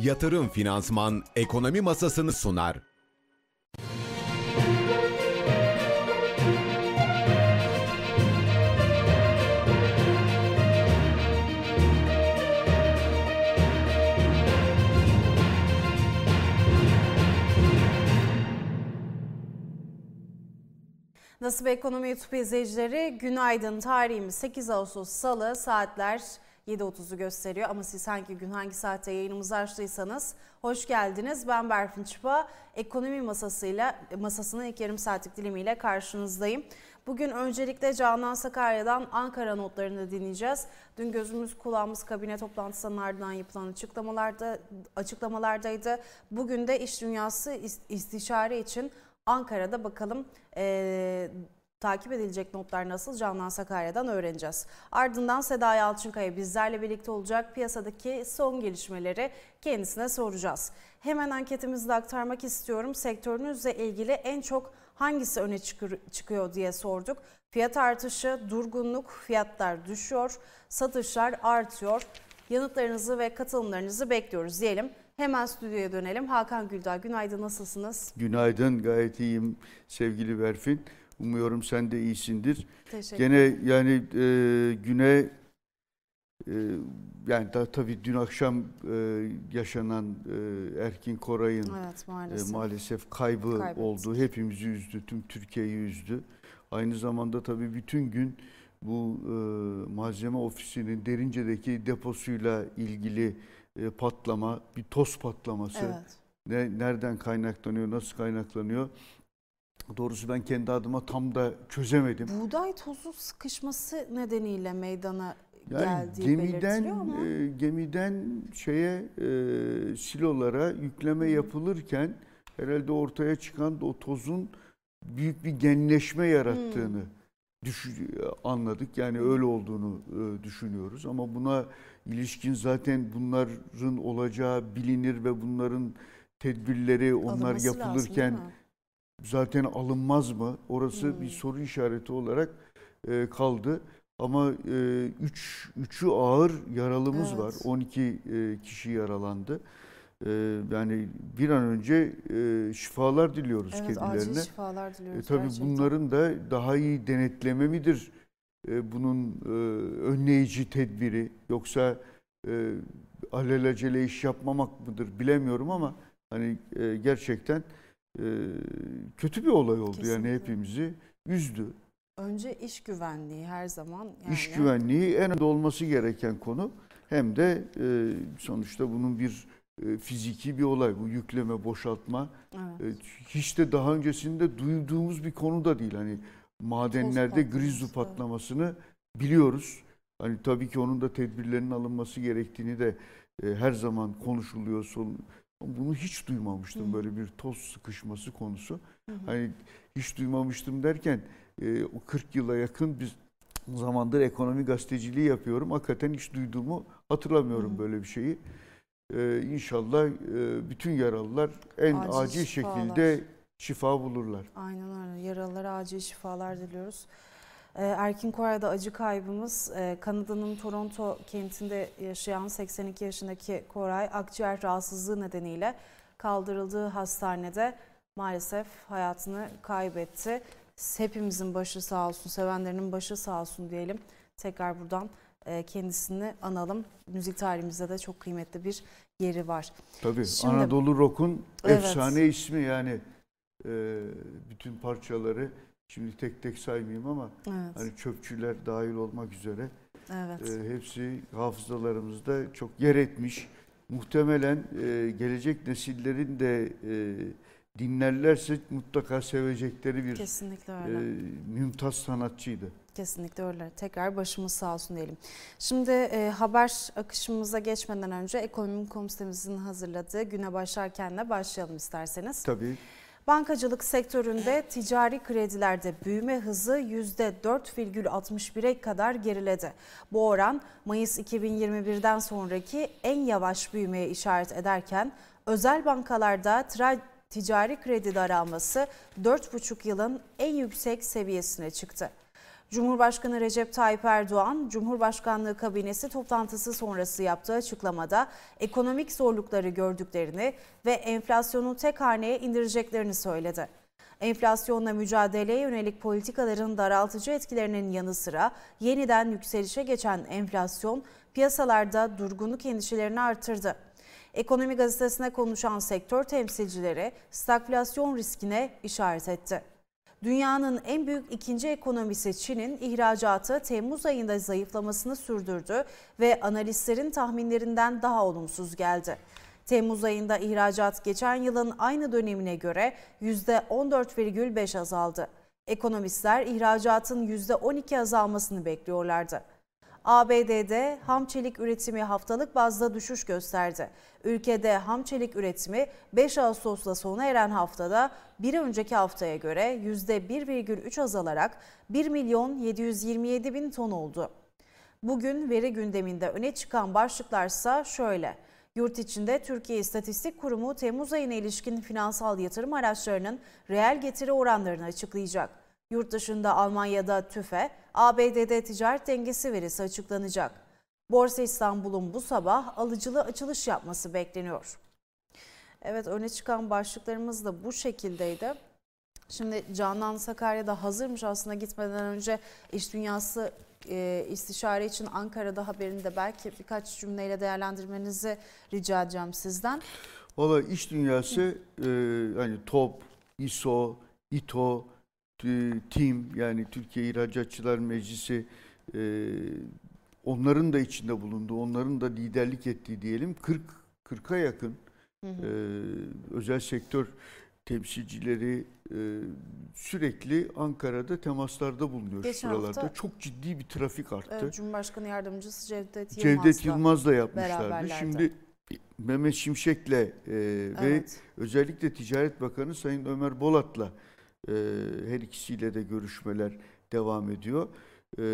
Yatırım Finansman Ekonomi Masasını sunar. Nasıl Ekonomi YouTube izleyicileri günaydın. Tarihimiz 8 Ağustos Salı saatler 7.30'u gösteriyor ama siz hangi gün hangi saatte yayınımızı açtıysanız hoş geldiniz. Ben Berfin Çıpa. Ekonomi masasıyla masasının ilk yarım saatlik dilimiyle karşınızdayım. Bugün öncelikle Canan Sakarya'dan Ankara notlarını dinleyeceğiz. Dün gözümüz kulağımız kabine toplantısının ardından yapılan açıklamalarda açıklamalardaydı. Bugün de iş dünyası istişare için Ankara'da bakalım e, takip edilecek notlar nasıl Canan Sakarya'dan öğreneceğiz. Ardından Seda Yalçınkaya bizlerle birlikte olacak piyasadaki son gelişmeleri kendisine soracağız. Hemen anketimizi de aktarmak istiyorum. Sektörünüzle ilgili en çok hangisi öne çıkıyor diye sorduk. Fiyat artışı, durgunluk, fiyatlar düşüyor, satışlar artıyor. Yanıtlarınızı ve katılımlarınızı bekliyoruz diyelim. Hemen stüdyoya dönelim. Hakan Güldağ günaydın nasılsınız? Günaydın gayet iyiyim sevgili Berfin. Umuyorum sen de iyisindir. Teşekkür Gene yani e, güne e, yani da tabii dün akşam e, yaşanan e, Erkin Koray'ın evet, maalesef. E, maalesef kaybı Kaybettik. oldu. Hepimizi üzdü, tüm Türkiye'yi üzdü. Aynı zamanda tabii bütün gün bu e, malzeme ofisinin Derince'deki deposuyla ilgili e, patlama, bir toz patlaması. Evet. Ne, nereden kaynaklanıyor, nasıl kaynaklanıyor? Doğrusu ben kendi adıma tam da çözemedim. Buğday tozu sıkışması nedeniyle meydana yani geldiği gemiden ama. E, gemiden şeye e, silolara yükleme yapılırken herhalde ortaya çıkan o tozun büyük bir genleşme yarattığını hmm. düş anladık. Yani öyle olduğunu e, düşünüyoruz ama buna ilişkin zaten bunların olacağı bilinir ve bunların tedbirleri onlar Alınması yapılırken lazım, zaten alınmaz mı? Orası hmm. bir soru işareti olarak e, kaldı. Ama e, üç, üçü ağır yaralımız evet. var. 12 e, kişi yaralandı. E, yani bir an önce e, şifalar diliyoruz evet, kendilerine. Acil şifalar diliyoruz. E, tabii gerçekten. bunların da daha iyi denetleme midir? E, bunun e, önleyici tedbiri yoksa e, alelacele iş yapmamak mıdır bilemiyorum ama hani e, gerçekten e, kötü bir olay oldu Kesinlikle. yani hepimizi üzdü. Önce iş güvenliği her zaman. Yani... İş güvenliği en önde olması gereken konu hem de e, sonuçta bunun bir e, fiziki bir olay bu yükleme boşaltma evet. e, hiç de daha öncesinde duyduğumuz bir konu da değil hani madenlerde grizu patlamasını biliyoruz. Hani tabii ki onun da tedbirlerinin alınması gerektiğini de her zaman konuşuluyor. Bunu hiç duymamıştım Hı. böyle bir toz sıkışması konusu. Hı hı. Hani hiç duymamıştım derken e, o 40 yıla yakın bir zamandır ekonomi gazeteciliği yapıyorum. Hakikaten hiç duyduğumu hatırlamıyorum hı böyle bir şeyi. Ee, inşallah e, bütün yaralılar en acil, acil şekilde şifa bulurlar. Aynen öyle. Yaralılara acil şifalar diliyoruz. Ee, Erkin Koray'da acı kaybımız e, Kanada'nın Toronto kentinde yaşayan 82 yaşındaki Koray akciğer rahatsızlığı nedeniyle kaldırıldığı hastanede maalesef hayatını kaybetti. Hepimizin başı sağ olsun, sevenlerinin başı sağ olsun diyelim. Tekrar buradan e, kendisini analım. Müzik tarihimizde de çok kıymetli bir yeri var. Tabii Şimdi, Anadolu Rock'un evet. efsane ismi yani e, bütün parçaları Şimdi tek tek saymayayım ama evet. hani çöpçüler dahil olmak üzere evet. e, hepsi hafızalarımızda çok yer etmiş. Muhtemelen e, gelecek nesillerin de e, dinlerlerse mutlaka sevecekleri bir Kesinlikle öyle. E, mümtaz sanatçıydı. Kesinlikle öyle. Tekrar başımız sağ olsun diyelim. Şimdi e, haber akışımıza geçmeden önce Ekonomi Komisyonumuzun hazırladığı güne başlarken başlayalım isterseniz. Tabii. Bankacılık sektöründe ticari kredilerde büyüme hızı %4,61'e kadar geriledi. Bu oran Mayıs 2021'den sonraki en yavaş büyümeye işaret ederken özel bankalarda ticari kredi daralması 4,5 yılın en yüksek seviyesine çıktı. Cumhurbaşkanı Recep Tayyip Erdoğan, Cumhurbaşkanlığı kabinesi toplantısı sonrası yaptığı açıklamada ekonomik zorlukları gördüklerini ve enflasyonu tek haneye indireceklerini söyledi. Enflasyonla mücadeleye yönelik politikaların daraltıcı etkilerinin yanı sıra yeniden yükselişe geçen enflasyon piyasalarda durgunluk endişelerini artırdı. Ekonomi gazetesine konuşan sektör temsilcileri stagflasyon riskine işaret etti. Dünyanın en büyük ikinci ekonomisi Çin'in ihracatı Temmuz ayında zayıflamasını sürdürdü ve analistlerin tahminlerinden daha olumsuz geldi. Temmuz ayında ihracat geçen yılın aynı dönemine göre %14,5 azaldı. Ekonomistler ihracatın %12 azalmasını bekliyorlardı. ABD'de ham çelik üretimi haftalık bazda düşüş gösterdi. Ülkede ham çelik üretimi 5 Ağustos'la sona eren haftada bir önceki haftaya göre %1,3 azalarak 1 milyon 727 bin ton oldu. Bugün veri gündeminde öne çıkan başlıklarsa şöyle. Yurt içinde Türkiye İstatistik Kurumu Temmuz ayına ilişkin finansal yatırım araçlarının reel getiri oranlarını açıklayacak. Yurt dışında Almanya'da TÜFE, ABD'de ticaret dengesi verisi açıklanacak. Borsa İstanbul'un bu sabah alıcılı açılış yapması bekleniyor. Evet öne çıkan başlıklarımız da bu şekildeydi. Şimdi Canan Sakarya'da hazırmış aslında gitmeden önce iş dünyası e, istişare için Ankara'da haberinde belki birkaç cümleyle değerlendirmenizi rica edeceğim sizden. Valla iş dünyası e, hani TOP, ISO, İTO, TİM yani Türkiye İhracatçılar Meclisi e, onların da içinde bulunduğu, onların da liderlik ettiği diyelim 40 40'a yakın hı hı. E, özel sektör temsilcileri e, sürekli Ankara'da temaslarda bulunuyor Geçen şuralarda. Hafta, Çok ciddi bir trafik arttı. Evet, Cumhurbaşkanı Yardımcısı Cevdet Yılmaz'la, Cevdet Yılmaz'la yapmışlardı. Şimdi Mehmet Şimşek'le e, evet. ve özellikle Ticaret Bakanı Sayın Ömer Bolat'la e, her ikisiyle de görüşmeler devam ediyor. E,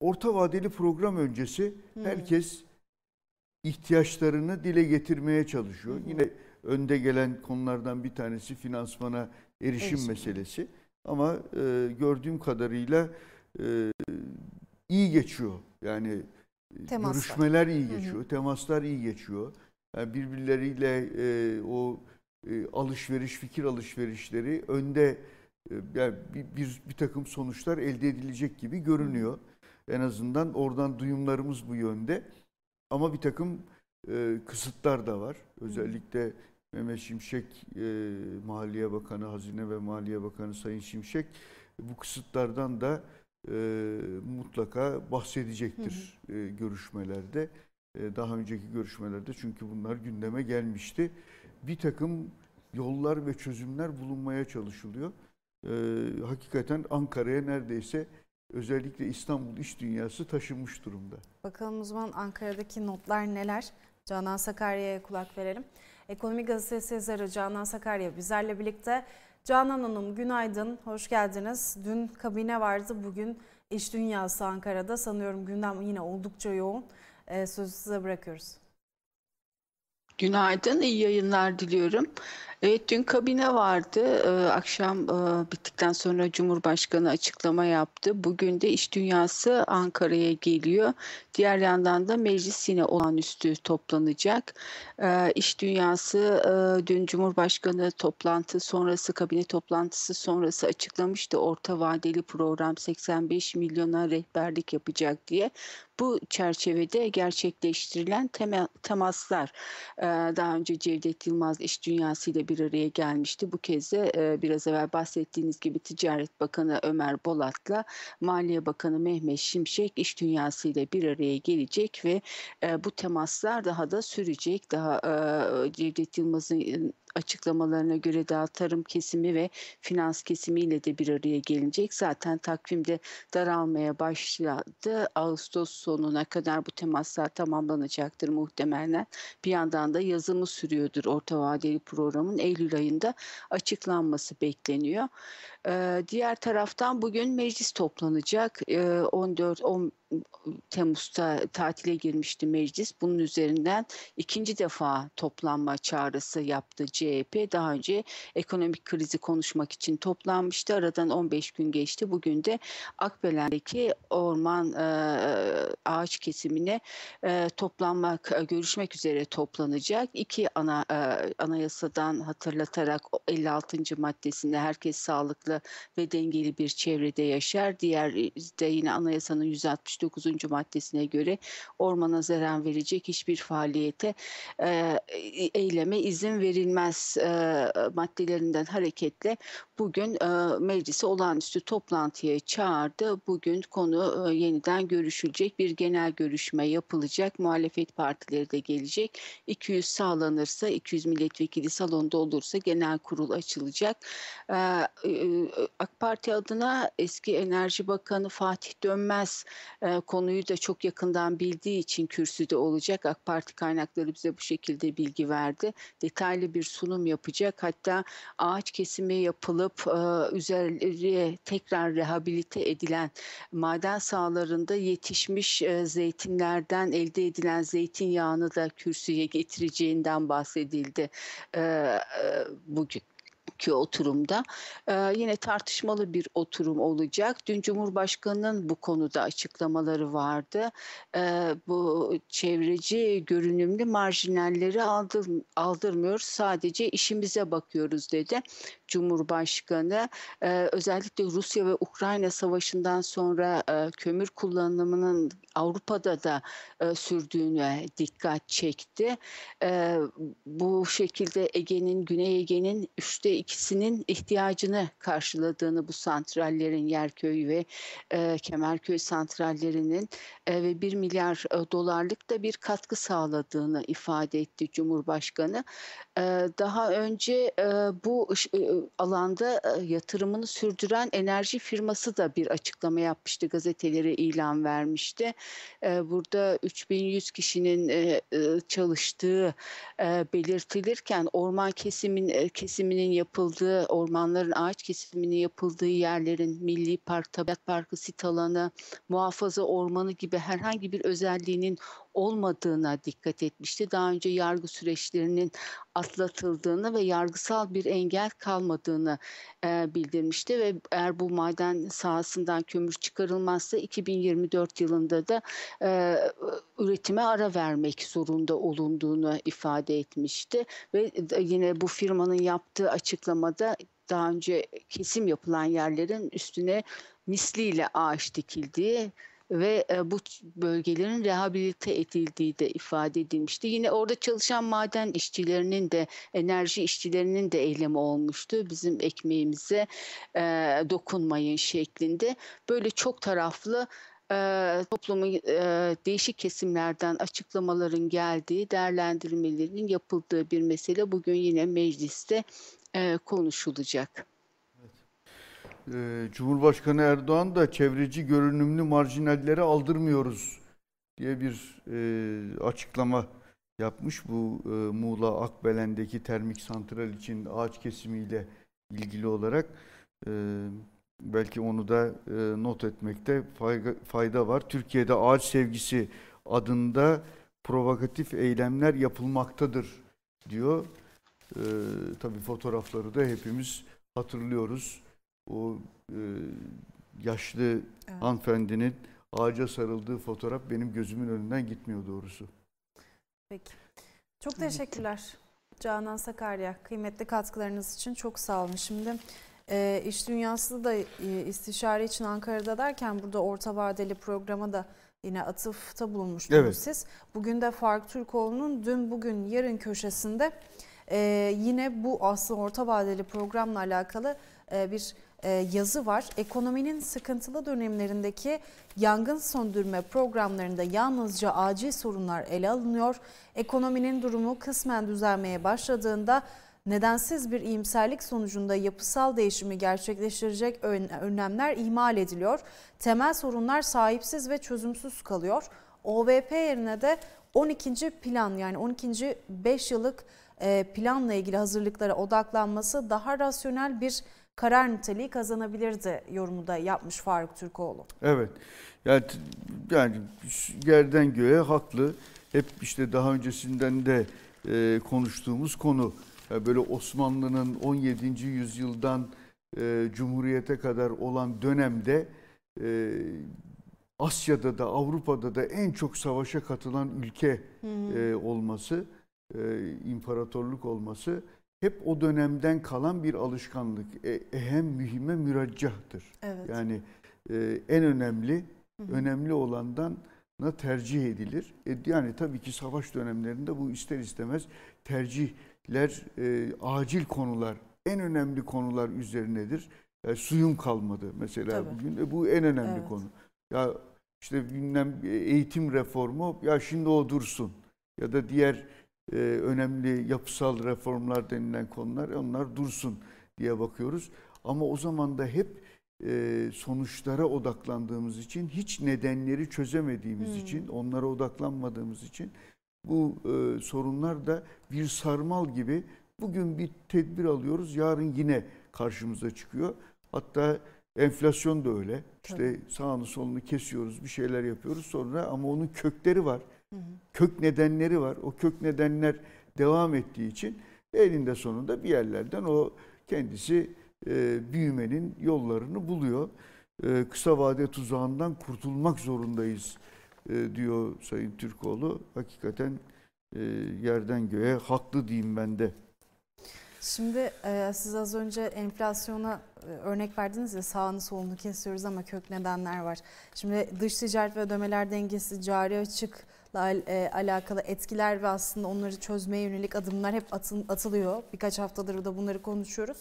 orta vadeli program öncesi hmm. herkes ihtiyaçlarını dile getirmeye çalışıyor. Hmm. Yine önde gelen konulardan bir tanesi finansmana erişim, erişim. meselesi. Ama e, gördüğüm kadarıyla e, iyi geçiyor. Yani e, Temaslar. görüşmeler iyi geçiyor, hı hı. temaslar iyi geçiyor. Yani birbirleriyle e, o alışveriş, fikir alışverişleri önde e, yani bir, bir, bir takım sonuçlar elde edilecek gibi görünüyor. En azından oradan duyumlarımız bu yönde. Ama bir takım e, kısıtlar da var. Özellikle Mehmet Şimşek, e, Maliye Bakanı, Hazine ve Maliye Bakanı Sayın Şimşek bu kısıtlardan da e, mutlaka bahsedecektir hı hı. E, görüşmelerde. E, daha önceki görüşmelerde çünkü bunlar gündeme gelmişti. Bir takım yollar ve çözümler bulunmaya çalışılıyor. E, hakikaten Ankara'ya neredeyse özellikle İstanbul iş dünyası taşınmış durumda. Bakalım o zaman Ankara'daki notlar neler? Canan Sakarya'ya kulak verelim. Ekonomi Gazetesi yazarı Canan Sakarya bizlerle birlikte. Canan Hanım günaydın, hoş geldiniz. Dün kabine vardı, bugün iş dünyası Ankara'da. Sanıyorum gündem yine oldukça yoğun. Ee, sözü size bırakıyoruz. Günaydın, iyi yayınlar diliyorum. Evet dün kabine vardı. Ee, akşam e, bittikten sonra Cumhurbaşkanı açıklama yaptı. Bugün de iş dünyası Ankara'ya geliyor. Diğer yandan da meclis yine olağanüstü toplanacak. Ee, iş dünyası e, dün Cumhurbaşkanı toplantı sonrası kabine toplantısı sonrası açıklamıştı. Orta vadeli program 85 milyona rehberlik yapacak diye. Bu çerçevede gerçekleştirilen temaslar e, daha önce Cevdet Yılmaz iş dünyası bir araya gelmişti. Bu kez de e, biraz evvel bahsettiğiniz gibi Ticaret Bakanı Ömer Bolat'la Maliye Bakanı Mehmet Şimşek iş dünyası ile bir araya gelecek ve e, bu temaslar daha da sürecek. Daha e, Cevdet Yılmaz'ın açıklamalarına göre daha tarım kesimi ve finans kesimiyle de bir araya gelinecek. Zaten takvimde daralmaya başladı. Ağustos sonuna kadar bu temaslar tamamlanacaktır muhtemelen. Bir yandan da yazımı sürüyordur orta vadeli programın Eylül ayında açıklanması bekleniyor. Ee, diğer taraftan bugün meclis toplanacak. Ee, 14 10 Temmuz'da tatile girmişti meclis. Bunun üzerinden ikinci defa toplanma çağrısı yaptı CHP. Daha önce ekonomik krizi konuşmak için toplanmıştı. Aradan 15 gün geçti. Bugün de Akbelen'deki orman e, ağaç kesimine e, toplanmak, e, görüşmek üzere toplanacak. İki ana anayasadan hatırlatarak 56. maddesinde herkes sağlıklı ve dengeli bir çevrede yaşar. Diğer de yine anayasanın 169. maddesine göre ormana zarar verecek hiçbir faaliyete e, eyleme izin verilmez e, maddelerinden hareketle bugün e, meclisi olağanüstü toplantıya çağırdı. Bugün konu e, yeniden görüşülecek. Bir genel görüşme yapılacak. Muhalefet partileri de gelecek. 200 sağlanırsa, 200 milletvekili salonda olursa genel kurul açılacak. E, e, AK Parti adına eski Enerji Bakanı Fatih Dönmez e, konuyu da çok yakından bildiği için kürsüde olacak. AK Parti kaynakları bize bu şekilde bilgi verdi. Detaylı bir sunum yapacak. Hatta ağaç kesimi yapılıp e, üzerleri tekrar rehabilite edilen maden sahalarında yetişmiş e, zeytinlerden elde edilen zeytinyağını da kürsüye getireceğinden bahsedildi e, e, bugün ki oturumda e, yine tartışmalı bir oturum olacak. Dün Cumhurbaşkanı'nın bu konuda açıklamaları vardı. E, bu çevreci görünümlü marjinalleri aldır, aldırmıyoruz. Sadece işimize bakıyoruz dedi. Cumhurbaşkanı e, özellikle Rusya ve Ukrayna savaşından sonra e, kömür kullanımının Avrupa'da da e, sürdüğüne dikkat çekti. E, bu şekilde Ege'nin, Güney Ege'nin üçte ikisinin ihtiyacını karşıladığını bu santrallerin Yerköy ve e, Kemerköy santrallerinin e, ve 1 milyar e, dolarlık da bir katkı sağladığını ifade etti Cumhurbaşkanı. E, daha önce e, bu e, alanda e, yatırımını sürdüren enerji firması da bir açıklama yapmıştı, gazetelere ilan vermişti. E, burada 3100 kişinin e, e, çalıştığı e, belirtilirken orman kesimin e, kesiminin yapıldığı, ormanların ağaç kesiminin yapıldığı yerlerin Milli Park, Tabiat Parkı, sit alanı, muhafaza ormanı gibi herhangi bir özelliğinin olmadığına dikkat etmişti. Daha önce yargı süreçlerinin atlatıldığını ve yargısal bir engel kalmadığını e, bildirmişti ve eğer bu maden sahasından kömür çıkarılmazsa 2024 yılında da e, üretime ara vermek zorunda olunduğunu ifade etmişti ve yine bu firmanın yaptığı açıklamada daha önce kesim yapılan yerlerin üstüne misliyle ağaç dikildiği ve e, bu bölgelerin rehabilite edildiği de ifade edilmişti. Yine orada çalışan maden işçilerinin de enerji işçilerinin de eylemi olmuştu. Bizim ekmeğimize e, dokunmayın şeklinde. Böyle çok taraflı e, toplumun değişik kesimlerden açıklamaların geldiği, değerlendirmelerin yapıldığı bir mesele bugün yine mecliste konuşulacak. Ee, Cumhurbaşkanı Erdoğan da çevreci görünümlü marjinalleri aldırmıyoruz diye bir e, açıklama yapmış. Bu e, Muğla Akbelen'deki termik santral için ağaç kesimiyle ilgili olarak e, belki onu da e, not etmekte fayda var. Türkiye'de ağaç sevgisi adında provokatif eylemler yapılmaktadır diyor. E, tabii fotoğrafları da hepimiz hatırlıyoruz o e, yaşlı evet. hanımefendinin ağaca sarıldığı fotoğraf benim gözümün önünden gitmiyor doğrusu. Peki. Çok teşekkürler Canan Sakarya. Kıymetli katkılarınız için çok sağ olun. Şimdi e, iş dünyası da e, istişare için Ankara'da derken burada orta vadeli programa da yine atıfta bulunmuştunuz evet. siz. Bugün de Fark Türkoğlu'nun dün bugün yarın köşesinde e, yine bu aslında orta vadeli programla alakalı e, bir yazı var. Ekonominin sıkıntılı dönemlerindeki yangın söndürme programlarında yalnızca acil sorunlar ele alınıyor. Ekonominin durumu kısmen düzelmeye başladığında nedensiz bir iyimserlik sonucunda yapısal değişimi gerçekleştirecek önlemler ihmal ediliyor. Temel sorunlar sahipsiz ve çözümsüz kalıyor. OVP yerine de 12. plan yani 12. 5 yıllık e, planla ilgili hazırlıklara odaklanması daha rasyonel bir karar niteliği kazanabilirdi yorumu da yapmış Faruk Türkoğlu. Evet. Yani, yani yerden göğe haklı. Hep işte daha öncesinden de e, konuştuğumuz konu. Yani böyle Osmanlı'nın 17. yüzyıldan e, Cumhuriyete kadar olan dönemde e, Asya'da da Avrupa'da da en çok savaşa katılan ülke e, olması, e, imparatorluk olması hep o dönemden kalan bir alışkanlık. E, ehem mühime müraccahtır. Evet. Yani e, en önemli, önemli olandan na tercih edilir. E, yani tabii ki savaş dönemlerinde bu ister istemez tercihler e, acil konular, en önemli konular üzerinedir. E, suyun kalmadı mesela Tabii. bugün. E, bu en önemli Evet. konu. Ya işte bilmem e, eğitim reformu ya şimdi o dursun. Ya da diğer e, önemli yapısal reformlar denilen konular onlar dursun diye bakıyoruz. Ama o zaman da hep e, sonuçlara odaklandığımız için hiç nedenleri çözemediğimiz Hmm. için onlara odaklanmadığımız için bu e, sorunlar da bir sarmal gibi bugün bir tedbir alıyoruz yarın yine karşımıza çıkıyor. Hatta enflasyon da öyle. İşte sağını solunu kesiyoruz bir şeyler yapıyoruz sonra ama onun kökleri var. Kök nedenleri var. O kök nedenler devam ettiği için elinde sonunda bir yerlerden o kendisi e, büyümenin yollarını buluyor. E, kısa vade tuzağından kurtulmak zorundayız e, diyor Sayın Türkoğlu. Hakikaten e, yerden göğe haklı diyeyim ben de. Şimdi e, siz az önce enflasyona e, örnek verdiniz ya sağını solunu kesiyoruz ama kök nedenler var. Şimdi dış ticaret ve ödemeler dengesi cari e, alakalı etkiler ve aslında onları çözmeye yönelik adımlar hep atılıyor. Birkaç haftadır da bunları konuşuyoruz.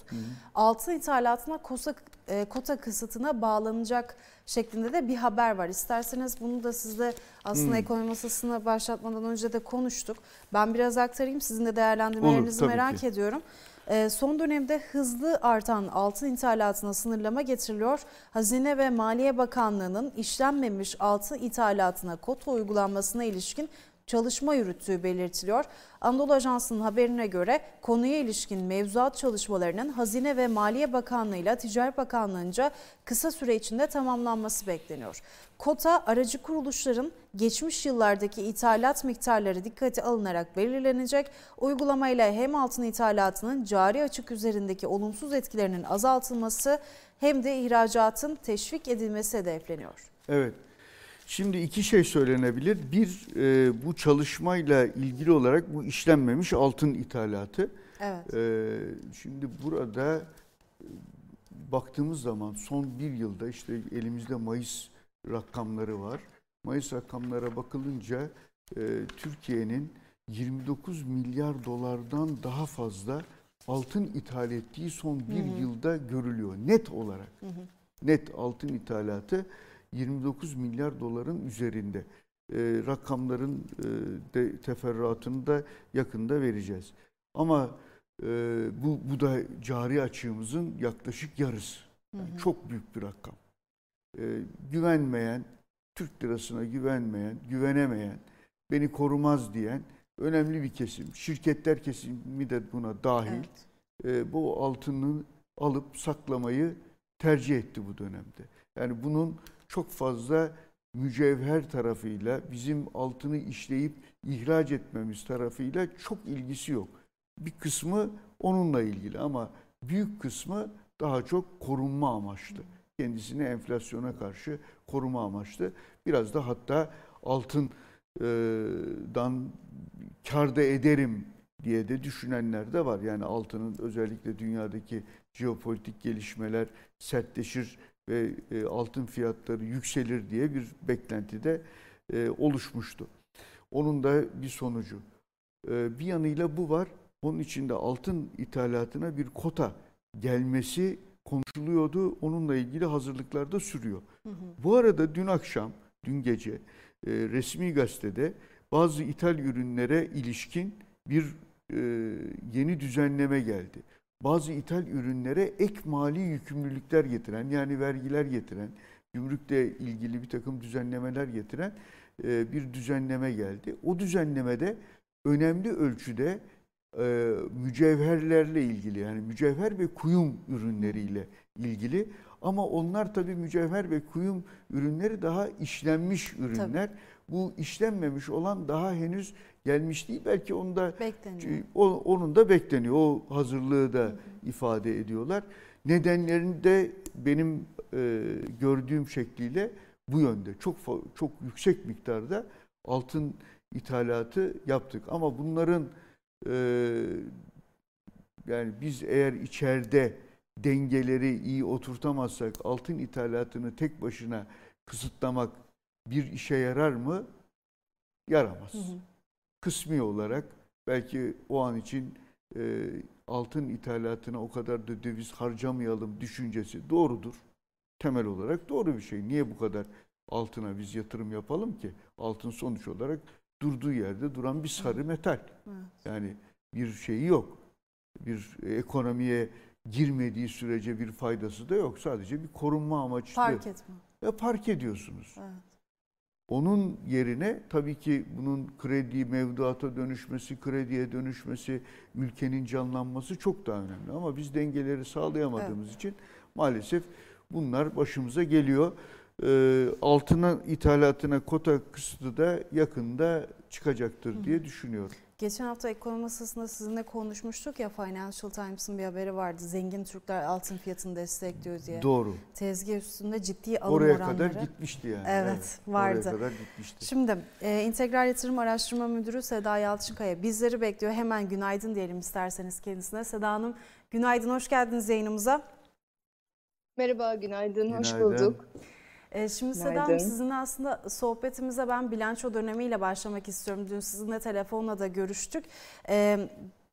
Altın ithalatına kosa, e, kota kısıtına bağlanacak şeklinde de bir haber var. İsterseniz bunu da sizle aslında Hmm. ekonomi masasına başlatmadan önce de konuştuk. Ben biraz aktarayım sizin de değerlendirmelerinizi tabii merak ki. ediyorum. Ee, Son dönemde hızlı artan altın ithalatına sınırlama getiriliyor. Hazine ve Maliye Bakanlığı'nın işlenmemiş altın ithalatına kota uygulanmasına ilişkin çalışma yürüttüğü belirtiliyor. Anadolu Ajansı'nın haberine göre konuya ilişkin mevzuat çalışmalarının Hazine ve Maliye Bakanlığı ile Ticaret Bakanlığı'nca kısa süre içinde tamamlanması bekleniyor. Kota aracı kuruluşların geçmiş yıllardaki ithalat miktarları dikkate alınarak belirlenecek. Uygulamayla hem altın ithalatının cari açık üzerindeki olumsuz etkilerinin azaltılması hem de ihracatın teşvik edilmesi hedefleniyor. Evet. Şimdi iki şey söylenebilir. Bir, e, bu çalışmayla ilgili olarak bu işlenmemiş altın ithalatı. Evet. Ee, şimdi burada e, baktığımız zaman son bir yılda işte elimizde Mayıs rakamları var. Mayıs rakamlara bakılınca e, Türkiye'nin 29 milyar dolardan daha fazla altın ithal ettiği son bir yılda görülüyor net olarak. Net altın ithalatı 29 milyar doların üzerinde. E, rakamların e, de teferruatını da yakında vereceğiz. Ama e, bu, bu da cari açığımızın yaklaşık yarısı. Yani çok büyük bir rakam. E, güvenmeyen, Türk lirasına güvenmeyen, güvenemeyen, beni korumaz diyen önemli bir kesim. Şirketler kesimi de buna dahil. Evet. E, bu altını alıp saklamayı tercih etti bu dönemde. Yani bunun çok fazla mücevher tarafıyla bizim altını işleyip ihraç etmemiz tarafıyla çok ilgisi yok. Bir kısmı onunla ilgili ama büyük kısmı daha çok korunma amaçlı. Kendisini enflasyona karşı koruma amaçlı. Biraz da hatta altından kar da ederim diye de düşünenler de var. Yani altının özellikle dünyadaki jeopolitik gelişmeler sertleşir ve e, altın fiyatları yükselir diye bir beklenti de e, oluşmuştu. Onun da bir sonucu. E, bir yanıyla bu var. Onun içinde altın ithalatına bir kota gelmesi konuşuluyordu. Onunla ilgili hazırlıklar da sürüyor. Bu arada dün akşam, dün gece e, resmi gazetede bazı ithal ürünlere ilişkin bir e, yeni düzenleme geldi. Bazı ithal ürünlere ek mali yükümlülükler getiren yani vergiler getiren, gümrükle ilgili bir takım düzenlemeler getiren e, bir düzenleme geldi. O düzenlemede önemli ölçüde e, mücevherlerle ilgili yani mücevher ve kuyum ürünleriyle ilgili ama onlar tabii mücevher ve kuyum ürünleri daha işlenmiş ürünler. Bu işlenmemiş olan daha henüz gelmiş değil. Belki onda Bekleniyor. o- onun da bekleniyor. O hazırlığı da ifade ediyorlar. Nedenlerini de benim e, gördüğüm şekliyle bu yönde. Çok çok yüksek miktarda altın ithalatı yaptık. Ama bunların e, yani biz eğer içeride dengeleri iyi oturtamazsak altın ithalatını tek başına kısıtlamak bir işe yarar mı? Yaramaz. Hı hı. Kısmi olarak belki o an için e, altın ithalatına o kadar da döviz harcamayalım düşüncesi doğrudur. Temel olarak doğru bir şey. Niye bu kadar altına biz yatırım yapalım ki? Altın sonuç olarak durduğu yerde duran bir sarı metal. Evet. Yani bir şeyi yok. Bir ekonomiye girmediği sürece bir faydası da yok. Sadece bir korunma amaçlı. Fark etme. Ve park ediyorsunuz. Evet. Onun yerine tabii ki bunun kredi mevduata dönüşmesi, krediye dönüşmesi, ülkenin canlanması çok daha önemli. Ama biz dengeleri sağlayamadığımız için maalesef bunlar başımıza geliyor. Ee, altına ithalatına kota kısıtı da yakında çıkacaktır diye düşünüyorum. Geçen hafta ekonomi masasında sizinle konuşmuştuk ya Financial Times'ın bir haberi vardı. Zengin Türkler altın fiyatını destekliyor diye. Doğru. Tezgah üstünde ciddi alım Oraya oranları. kadar gitmişti yani. Evet, vardı. Oraya kadar gitmişti. Şimdi e, İntegral Yatırım Araştırma Müdürü Seda Yalçınkaya bizleri bekliyor. Hemen günaydın diyelim isterseniz kendisine. Seda Hanım günaydın, hoş geldiniz yayınımıza. Merhaba, günaydın, hoş Günaydın. bulduk. E, şimdi Seda Hanım sizinle aslında sohbetimize ben bilanço dönemiyle başlamak istiyorum. Dün sizinle telefonla da görüştük. E,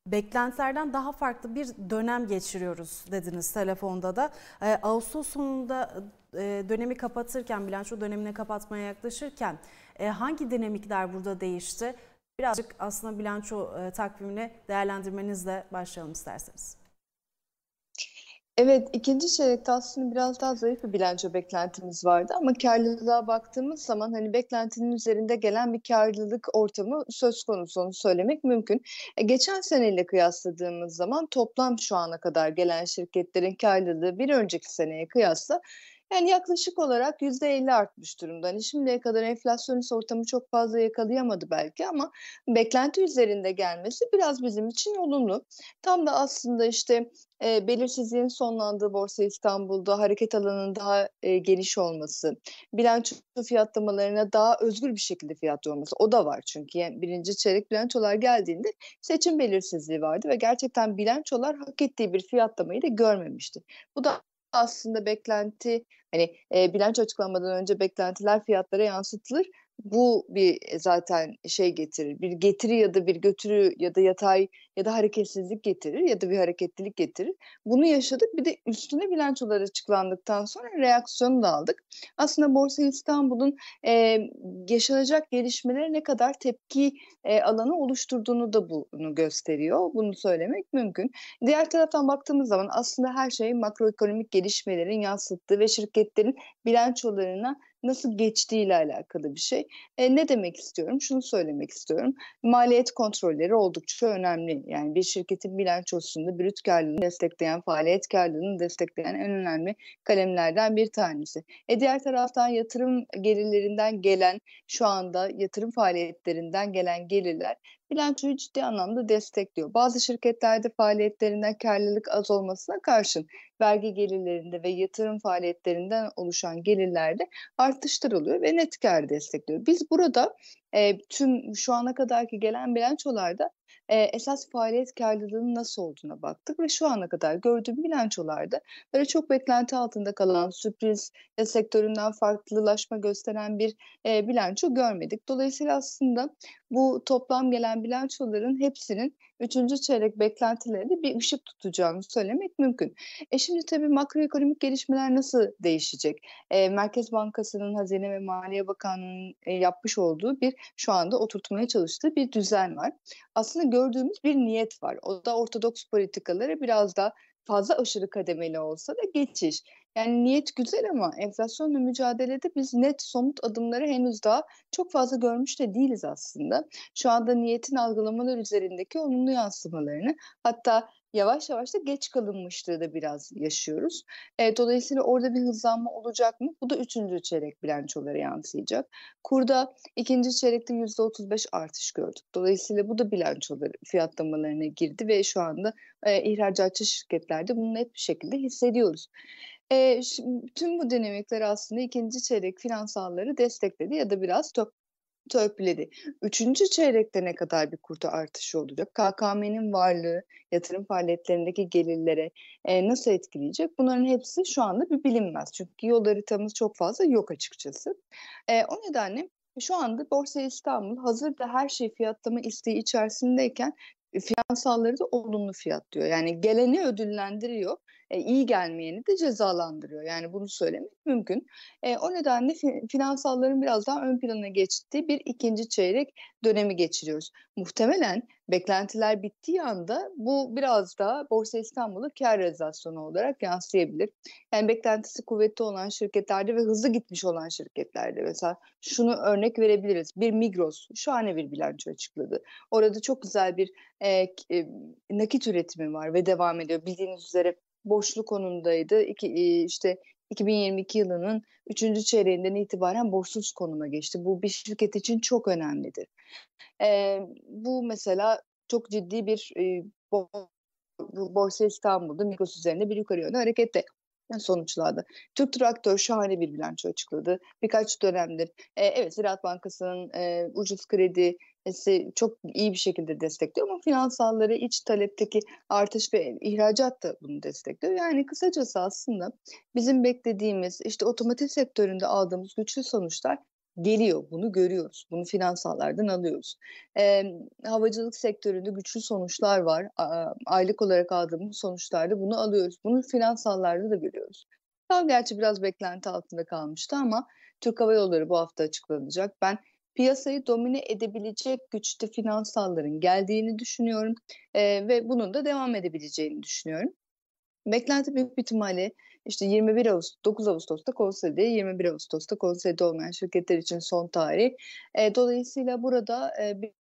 beklentilerden daha farklı bir dönem geçiriyoruz dediniz telefonda da. E, Ağustos sonunda e, dönemi kapatırken, bilanço dönemini kapatmaya yaklaşırken e, hangi dinamikler burada değişti? Birazcık aslında bilanço e, takvimini değerlendirmenizle başlayalım isterseniz. Evet, ikinci çeyrekte aslında biraz daha zayıf bir bilanço beklentimiz vardı ama karlılığa baktığımız zaman hani beklentinin üzerinde gelen bir karlılık ortamı söz konusu onu söylemek mümkün. E, geçen seneyle kıyasladığımız zaman toplam şu ana kadar gelen şirketlerin karlılığı bir önceki seneye kıyasla yani yaklaşık olarak %50 artmış durumda. Hani şimdiye kadar enflasyonist ortamı çok fazla yakalayamadı belki ama beklenti üzerinde gelmesi biraz bizim için olumlu. Tam da aslında işte e, belirsizliğin sonlandığı Borsa İstanbul'da hareket alanının daha e, geniş olması, bilanço fiyatlamalarına daha özgür bir şekilde fiyatlıyor olması o da var çünkü yani birinci çeyrek bilançolar geldiğinde seçim belirsizliği vardı ve gerçekten bilançolar hak ettiği bir fiyatlamayı da görmemişti. Bu da aslında beklenti hani e, bilanço açıklanmadan önce beklentiler fiyatlara yansıtılır. Bu bir e, zaten şey getirir. Bir getiri ya da bir götürü ya da yatay ya da hareketsizlik getirir ya da bir hareketlilik getirir. Bunu yaşadık. Bir de üstüne bilançolar açıklandıktan sonra reaksiyonu da aldık. Aslında Borsa İstanbul'un e, yaşanacak gelişmelere ne kadar tepki e, alanı oluşturduğunu da bunu gösteriyor. Bunu söylemek mümkün. Diğer taraftan baktığımız zaman aslında her şey makroekonomik gelişmelerin yansıttığı ve şirketlerin bilançolarına nasıl geçtiğiyle alakalı bir şey. E, ne demek istiyorum? Şunu söylemek istiyorum. Maliyet kontrolleri oldukça önemli. Yani bir şirketin bilançosunda brüt karlılığını destekleyen, faaliyet karlılığını destekleyen en önemli kalemlerden bir tanesi. E, diğer taraftan yatırım gelirlerinden gelen, şu anda yatırım faaliyetlerinden gelen gelirler bilançoyu ciddi anlamda destekliyor. Bazı şirketlerde faaliyetlerinden karlılık az olmasına karşın vergi gelirlerinde ve yatırım faaliyetlerinden oluşan gelirlerde artışlar oluyor ve net kar destekliyor. Biz burada e, tüm şu ana kadarki gelen bilançolarda e, esas faaliyet karlılığının nasıl olduğuna baktık ve şu ana kadar gördüğüm bilançolarda böyle çok beklenti altında kalan sürpriz ya sektöründen farklılaşma gösteren bir e, bilanço görmedik. Dolayısıyla aslında bu toplam gelen bilançoların hepsinin üçüncü çeyrek beklentilerinde bir ışık tutacağını söylemek mümkün. E şimdi tabii makroekonomik gelişmeler nasıl değişecek? E, Merkez Bankası'nın Hazine ve Maliye Bakanlığı'nın e, yapmış olduğu bir şu anda oturtmaya çalıştığı bir düzen var. Aslında gördüğümüz bir niyet var. O da ortodoks politikaları biraz da fazla aşırı kademeli olsa da geçiş. Yani niyet güzel ama enflasyonla mücadelede biz net somut adımları henüz daha çok fazla görmüş de değiliz aslında. Şu anda niyetin algılamalar üzerindeki olumlu yansımalarını hatta yavaş yavaş da geç kalınmışlığı da biraz yaşıyoruz. E, dolayısıyla orada bir hızlanma olacak mı? Bu da üçüncü çeyrek bilançolara yansıyacak. Kurda ikinci çeyrekte yüzde 35 artış gördük. Dolayısıyla bu da bilançoları fiyatlamalarına girdi ve şu anda e, ihracatçı şirketlerde bunu net bir şekilde hissediyoruz. E, şimdi, tüm bu dinamikler aslında ikinci çeyrek finansalları destekledi ya da biraz top, törpüledi. Üçüncü çeyrekte ne kadar bir kurta artışı olacak? KKM'nin varlığı yatırım faaliyetlerindeki gelirlere e, nasıl etkileyecek? Bunların hepsi şu anda bir bilinmez. Çünkü yol haritamız çok fazla yok açıkçası. E, o nedenle şu anda Borsa İstanbul hazırda her şey fiyatlama isteği içerisindeyken finansalları da olumlu fiyatlıyor. Yani geleni ödüllendiriyor e, iyi gelmeyeni de cezalandırıyor. Yani bunu söylemek mümkün. E, o nedenle fi- finansalların biraz daha ön plana geçtiği bir ikinci çeyrek dönemi geçiriyoruz. Muhtemelen beklentiler bittiği anda bu biraz daha Borsa İstanbul'a kar realizasyonu olarak yansıyabilir. Yani beklentisi kuvvetli olan şirketlerde ve hızlı gitmiş olan şirketlerde mesela şunu örnek verebiliriz. Bir Migros şahane bir bilanço açıkladı. Orada çok güzel bir e, e, nakit üretimi var ve devam ediyor. Bildiğiniz üzere borçlu konumdaydı. İki, işte 2022 yılının 3. çeyreğinden itibaren borçsuz konuma geçti. Bu bir şirket için çok önemlidir. E, bu mesela çok ciddi bir e, Borsa İstanbul'da Migros üzerinde bir yukarı yönlü harekette sonuçladı. Türk Traktör şahane bir bilanço açıkladı. Birkaç dönemdir. E, evet Ziraat Bankası'nın e, ucuz kredi çok iyi bir şekilde destekliyor ama finansalları iç talepteki artış ve ihracat da bunu destekliyor. Yani kısacası aslında bizim beklediğimiz işte otomotiv sektöründe aldığımız güçlü sonuçlar geliyor. Bunu görüyoruz. Bunu finansallardan alıyoruz. E, havacılık sektöründe güçlü sonuçlar var. Aylık olarak aldığımız sonuçlarda bunu alıyoruz. Bunu finansallarda da görüyoruz. Daha gerçi biraz beklenti altında kalmıştı ama Türk Hava Yolları bu hafta açıklanacak. Ben piyasayı domine edebilecek güçte finansalların geldiğini düşünüyorum e, ve bunun da devam edebileceğini düşünüyorum. Beklenti büyük bir ihtimalle işte 21 Ağustos, 9 Ağustos'ta konsolide, 21 Ağustos'ta konsolide olmayan şirketler için son tarih. E, dolayısıyla burada e, bir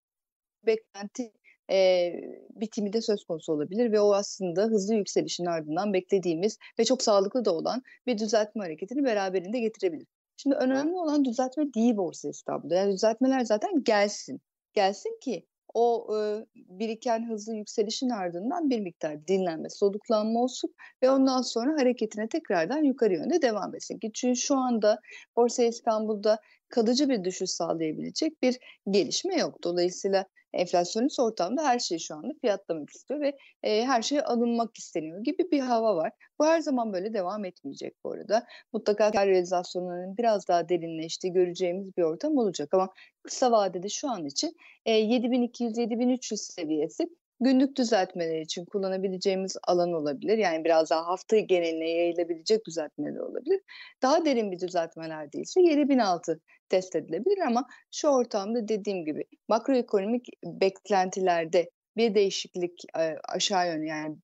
beklenti e, bitimi de söz konusu olabilir ve o aslında hızlı yükselişin ardından beklediğimiz ve çok sağlıklı da olan bir düzeltme hareketini beraberinde getirebilir. Şimdi önemli olan düzeltme değil Borsa İstanbul'da. Yani düzeltmeler zaten gelsin. Gelsin ki o e, biriken hızlı yükselişin ardından bir miktar dinlenme, soluklanma olsun ve ondan sonra hareketine tekrardan yukarı yönde devam etsin. Çünkü şu anda Borsa İstanbul'da kalıcı bir düşüş sağlayabilecek bir gelişme yok. Dolayısıyla enflasyonist ortamda her şey şu anda fiyatlamak istiyor ve e, her şey alınmak isteniyor gibi bir hava var. Bu her zaman böyle devam etmeyecek bu arada. Mutlaka kar realizasyonlarının biraz daha derinleştiği göreceğimiz bir ortam olacak ama kısa vadede şu an için e, 7200-7300 seviyesi günlük düzeltmeler için kullanabileceğimiz alan olabilir. Yani biraz daha hafta geneline yayılabilecek düzeltmeler olabilir. Daha derin bir düzeltmeler değilse 7006 test edilebilir ama şu ortamda dediğim gibi makroekonomik beklentilerde bir değişiklik aşağı yönlü yani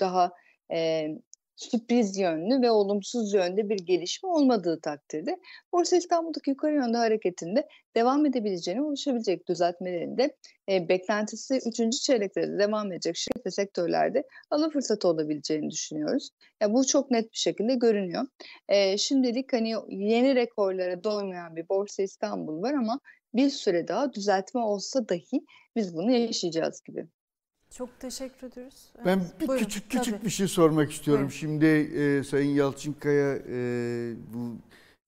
daha sürpriz yönlü ve olumsuz yönde bir gelişme olmadığı takdirde Borsa İstanbul'daki yukarı yönde hareketinde devam edebileceğini oluşabilecek düzeltmelerinde e, beklentisi 3. çeyrekte de devam edecek şirket ve sektörlerde alım fırsatı olabileceğini düşünüyoruz. Ya bu çok net bir şekilde görünüyor. E, şimdilik hani yeni rekorlara doymayan bir Borsa İstanbul var ama bir süre daha düzeltme olsa dahi biz bunu yaşayacağız gibi. Çok teşekkür ederiz. Ben evet, bir buyurun, küçük küçük tabii. bir şey sormak istiyorum. Evet. Şimdi e, Sayın Yalçınkaya e, bu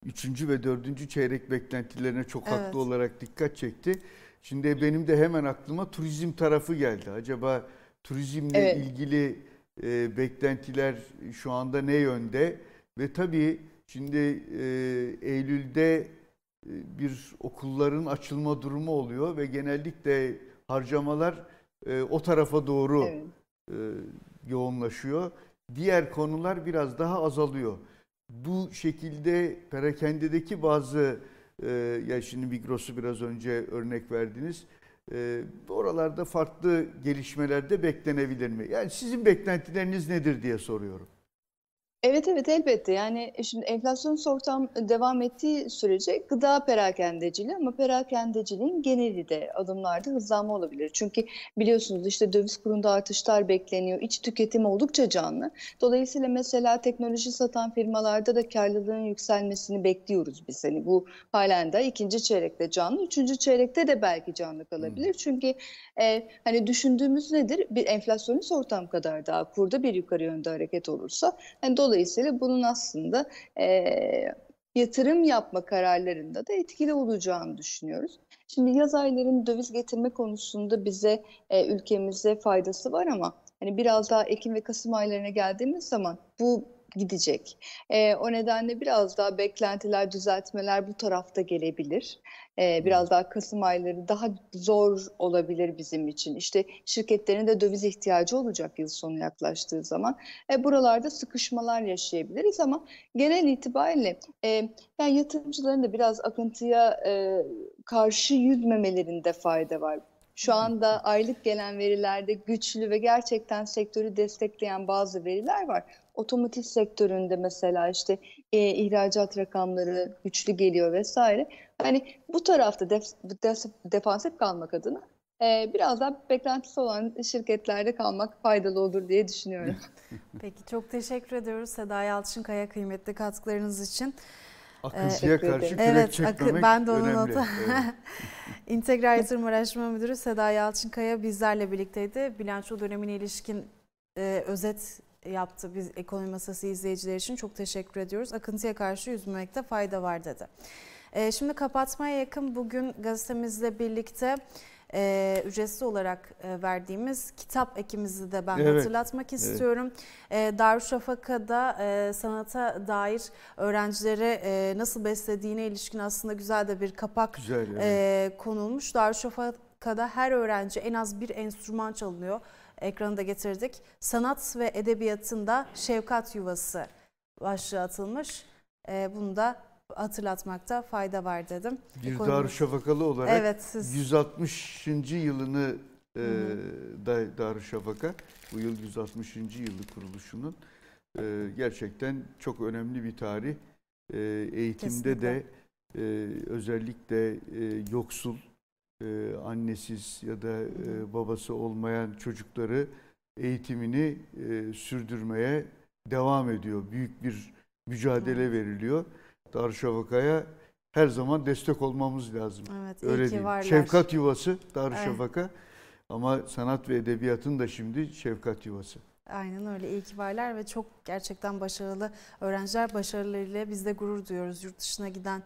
üçüncü ve dördüncü çeyrek beklentilerine çok evet. haklı olarak dikkat çekti. Şimdi benim de hemen aklıma turizm tarafı geldi. Acaba turizmle evet. ilgili e, beklentiler şu anda ne yönde? Ve tabii şimdi e, Eylül'de e, bir okulların açılma durumu oluyor ve genellikle harcamalar e, o tarafa doğru evet. e, yoğunlaşıyor. Diğer konular biraz daha azalıyor. Bu şekilde perakendedeki bazı e, ya şimdi Migros'u biraz önce örnek verdiniz. E, oralarda farklı gelişmeler de beklenebilir mi? Yani sizin beklentileriniz nedir diye soruyorum. Evet evet elbette yani e, şimdi enflasyonist ortam devam ettiği sürece gıda perakendeciliği ama perakendeciliğin geneli de adımlarda hızlanma olabilir. Çünkü biliyorsunuz işte döviz kurunda artışlar bekleniyor. İç tüketim oldukça canlı. Dolayısıyla mesela teknoloji satan firmalarda da karlılığın yükselmesini bekliyoruz biz. Hani bu halen de ikinci çeyrekte canlı. Üçüncü çeyrekte de belki canlı kalabilir. Çünkü e, hani düşündüğümüz nedir? Bir enflasyonist ortam kadar daha kurda bir yukarı yönde hareket olursa hani Dolayısıyla bunun aslında e, yatırım yapma kararlarında da etkili olacağını düşünüyoruz. Şimdi yaz aylarının döviz getirme konusunda bize e, ülkemize faydası var ama hani biraz daha Ekim ve Kasım aylarına geldiğimiz zaman bu gidecek. E, o nedenle biraz daha beklentiler, düzeltmeler bu tarafta gelebilir. E, biraz daha Kasım ayları daha zor olabilir bizim için. İşte şirketlerin de döviz ihtiyacı olacak yıl sonu yaklaştığı zaman. E, buralarda sıkışmalar yaşayabiliriz ama genel itibariyle e, yani yatırımcıların da biraz akıntıya e, karşı yüzmemelerinde fayda var. Şu anda aylık gelen verilerde güçlü ve gerçekten sektörü destekleyen bazı veriler var. Otomotiv sektöründe mesela işte e, ihracat rakamları güçlü geliyor vesaire. Hani bu tarafta def, def, defansif kalmak adına e, biraz daha beklentisi olan şirketlerde kalmak faydalı olur diye düşünüyorum. Peki çok teşekkür ediyoruz Seda Yalçınkaya kıymetli katkılarınız için. Akıntıya karşı kürek evet, çekmemek ben de onun önemli. Evet. İntegral Yatırım Araştırma Müdürü Seda Yalçınkaya bizlerle birlikteydi. Bilanço dönemine ilişkin e, özet yaptı biz ekonomi masası izleyiciler için çok teşekkür ediyoruz. Akıntıya karşı yüzmemekte fayda var dedi. E, şimdi kapatmaya yakın bugün gazetemizle birlikte e, ücretsiz olarak e, verdiğimiz kitap ekimizi de ben Evet, hatırlatmak istiyorum. E, Darüşşafaka'da e, sanata dair öğrencilere e, nasıl beslediğine ilişkin aslında güzel de bir kapak Güzel, evet. e, konulmuş. Darüşşafaka'da her öğrenci en az bir enstrüman çalınıyor. Ekranı getirdik. Sanat ve edebiyatında şefkat yuvası başlığı atılmış. E, bunu da hatırlatmakta fayda var dedim. Bir Darüşşafakalı olarak Evet siz 160. yılını e, da Darüşşafaka bu yıl 160. yılı kuruluşunun e, gerçekten çok önemli bir tarih. E, eğitimde Kesinlikle. de e, özellikle e, yoksul, e, annesiz ya da e, babası olmayan çocukları eğitimini e, sürdürmeye devam ediyor. Büyük bir mücadele veriliyor. Darüşşafaka'ya her zaman destek olmamız lazım. evet Öyle değil. varlar. Şefkat yuvası Darüşşafaka ama sanat ve edebiyatın da şimdi şefkat yuvası. Aynen öyle iyi ki varlar ve çok gerçekten başarılı öğrenciler başarılarıyla biz de gurur duyuyoruz. Yurt dışına giden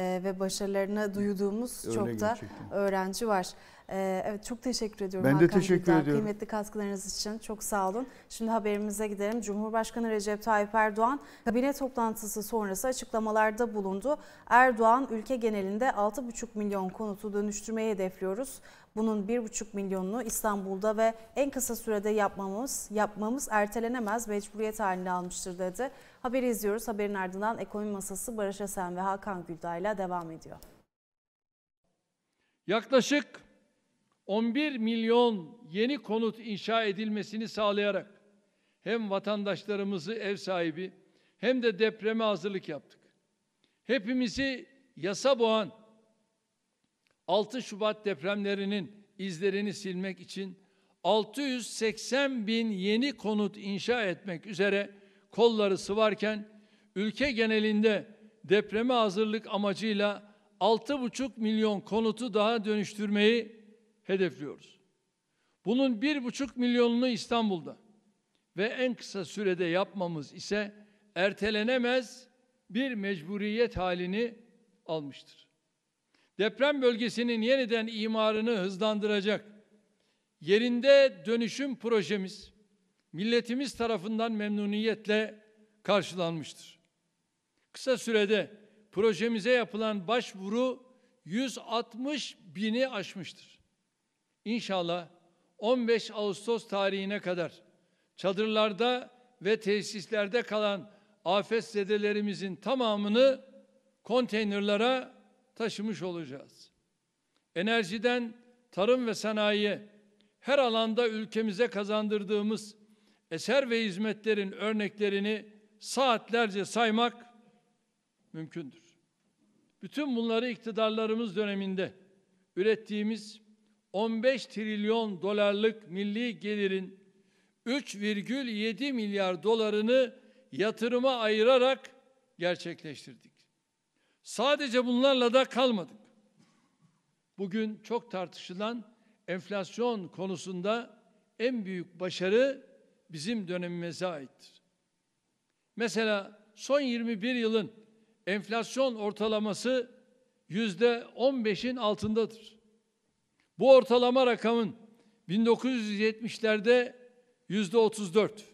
ve başarılarını duyduğumuz Öyle çok da gerçekten. öğrenci var. E, evet çok teşekkür ediyorum Ben de Hakan teşekkür Güldağ. ediyorum. Kıymetli katkılarınız için çok sağ olun. Şimdi haberimize gidelim. Cumhurbaşkanı Recep Tayyip Erdoğan kabine toplantısı sonrası açıklamalarda bulundu. Erdoğan ülke genelinde 6,5 milyon konutu dönüştürmeyi hedefliyoruz. Bunun 1,5 milyonunu İstanbul'da ve en kısa sürede yapmamız yapmamız ertelenemez mecburiyet haline almıştır dedi. Haberi izliyoruz. Haberin ardından ekonomi masası Barış Esen ve Hakan Güldağ ile devam ediyor. Yaklaşık 11 milyon yeni konut inşa edilmesini sağlayarak hem vatandaşlarımızı ev sahibi hem de depreme hazırlık yaptık. Hepimizi yasa boğan 6 Şubat depremlerinin izlerini silmek için 680 bin yeni konut inşa etmek üzere kolları sıvarken ülke genelinde depreme hazırlık amacıyla 6,5 milyon konutu daha dönüştürmeyi hedefliyoruz. Bunun 1,5 milyonunu İstanbul'da ve en kısa sürede yapmamız ise ertelenemez bir mecburiyet halini almıştır. Deprem bölgesinin yeniden imarını hızlandıracak yerinde dönüşüm projemiz milletimiz tarafından memnuniyetle karşılanmıştır. Kısa sürede projemize yapılan başvuru 160 bini aşmıştır. İnşallah 15 Ağustos tarihine kadar çadırlarda ve tesislerde kalan afetzedelerimizin tamamını konteynerlara taşımış olacağız. Enerjiden tarım ve sanayiye, her alanda ülkemize kazandırdığımız eser ve hizmetlerin örneklerini saatlerce saymak mümkündür. Bütün bunları iktidarlarımız döneminde ürettiğimiz 15 trilyon dolarlık milli gelirin 3,7 milyar dolarını yatırıma ayırarak gerçekleştirdik. Sadece bunlarla da kalmadık. Bugün çok tartışılan enflasyon konusunda en büyük başarı bizim dönemimize aittir. Mesela son 21 yılın enflasyon ortalaması yüzde 15'in altındadır. Bu ortalama rakamın 1970'lerde yüzde 34,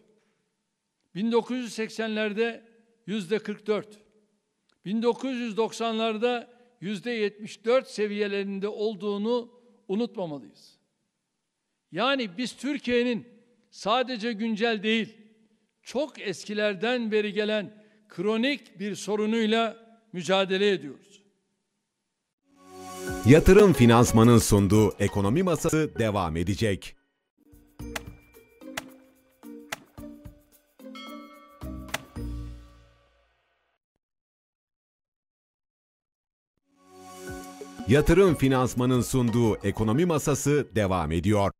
1980'lerde yüzde 44, 1990'larda yüzde 74 seviyelerinde olduğunu unutmamalıyız. Yani biz Türkiye'nin sadece güncel değil, çok eskilerden beri gelen kronik bir sorunuyla mücadele ediyoruz. Yatırım Finansman'ın sunduğu Ekonomi Masası devam edecek. Yatırım Finansman'ın sunduğu Ekonomi Masası devam ediyor.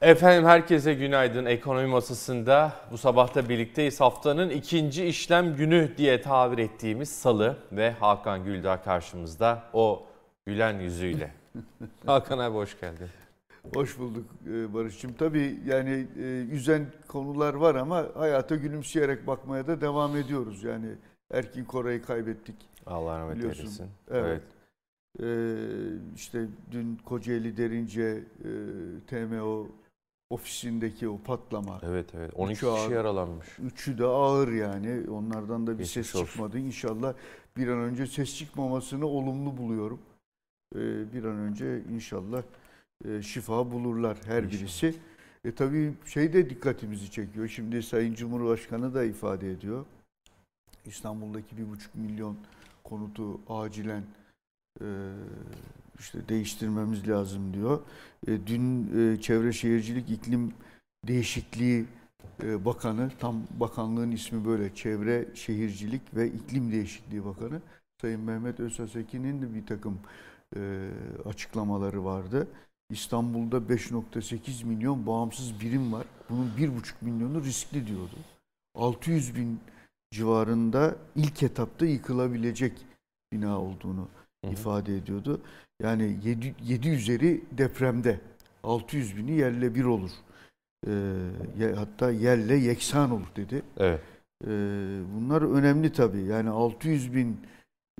Efendim herkese günaydın. Ekonomi masasında bu sabahta birlikteyiz. Haftanın ikinci işlem günü diye tabir ettiğimiz salı ve Hakan Güldağ karşımızda o gülen yüzüyle. Hakan abi hoş geldin. Hoş bulduk e, Barış'cığım. Tabii yani e, üzen konular var ama hayata gülümseyerek bakmaya da devam ediyoruz. Yani Erkin Koray'ı kaybettik. Allah rahmet eylesin. Evet. Ee, işte dün Kocaeli Derince e, TMO ofisindeki o patlama. Evet evet. 12 Üçü ağır. kişi yaralanmış. Üçü de ağır yani. Onlardan da bir Geçmiş ses olsun. çıkmadı. İnşallah bir an önce ses çıkmamasını olumlu buluyorum. Ee, bir an önce inşallah e, şifa bulurlar her İnşallah. birisi. E tabii şey de dikkatimizi çekiyor. Şimdi Sayın Cumhurbaşkanı da ifade ediyor. İstanbul'daki bir buçuk milyon konutu acilen işte değiştirmemiz lazım diyor. E, dün e, Çevre Şehircilik İklim Değişikliği e, Bakanı, tam bakanlığın ismi böyle Çevre Şehircilik ve İklim Değişikliği Bakanı Sayın Mehmet Özhaseki'nin de bir takım e, açıklamaları vardı. İstanbul'da 5.8 milyon bağımsız birim var. Bunun 1.5 milyonu riskli diyordu. 600 bin civarında ilk etapta yıkılabilecek bina olduğunu Hı hı. ifade ediyordu. Yani 7, 7 üzeri depremde 600 bini yerle bir olur. Ye- hatta yerle yeksan olur dedi. Evet. Ee, bunlar önemli tabii. Yani 600 bin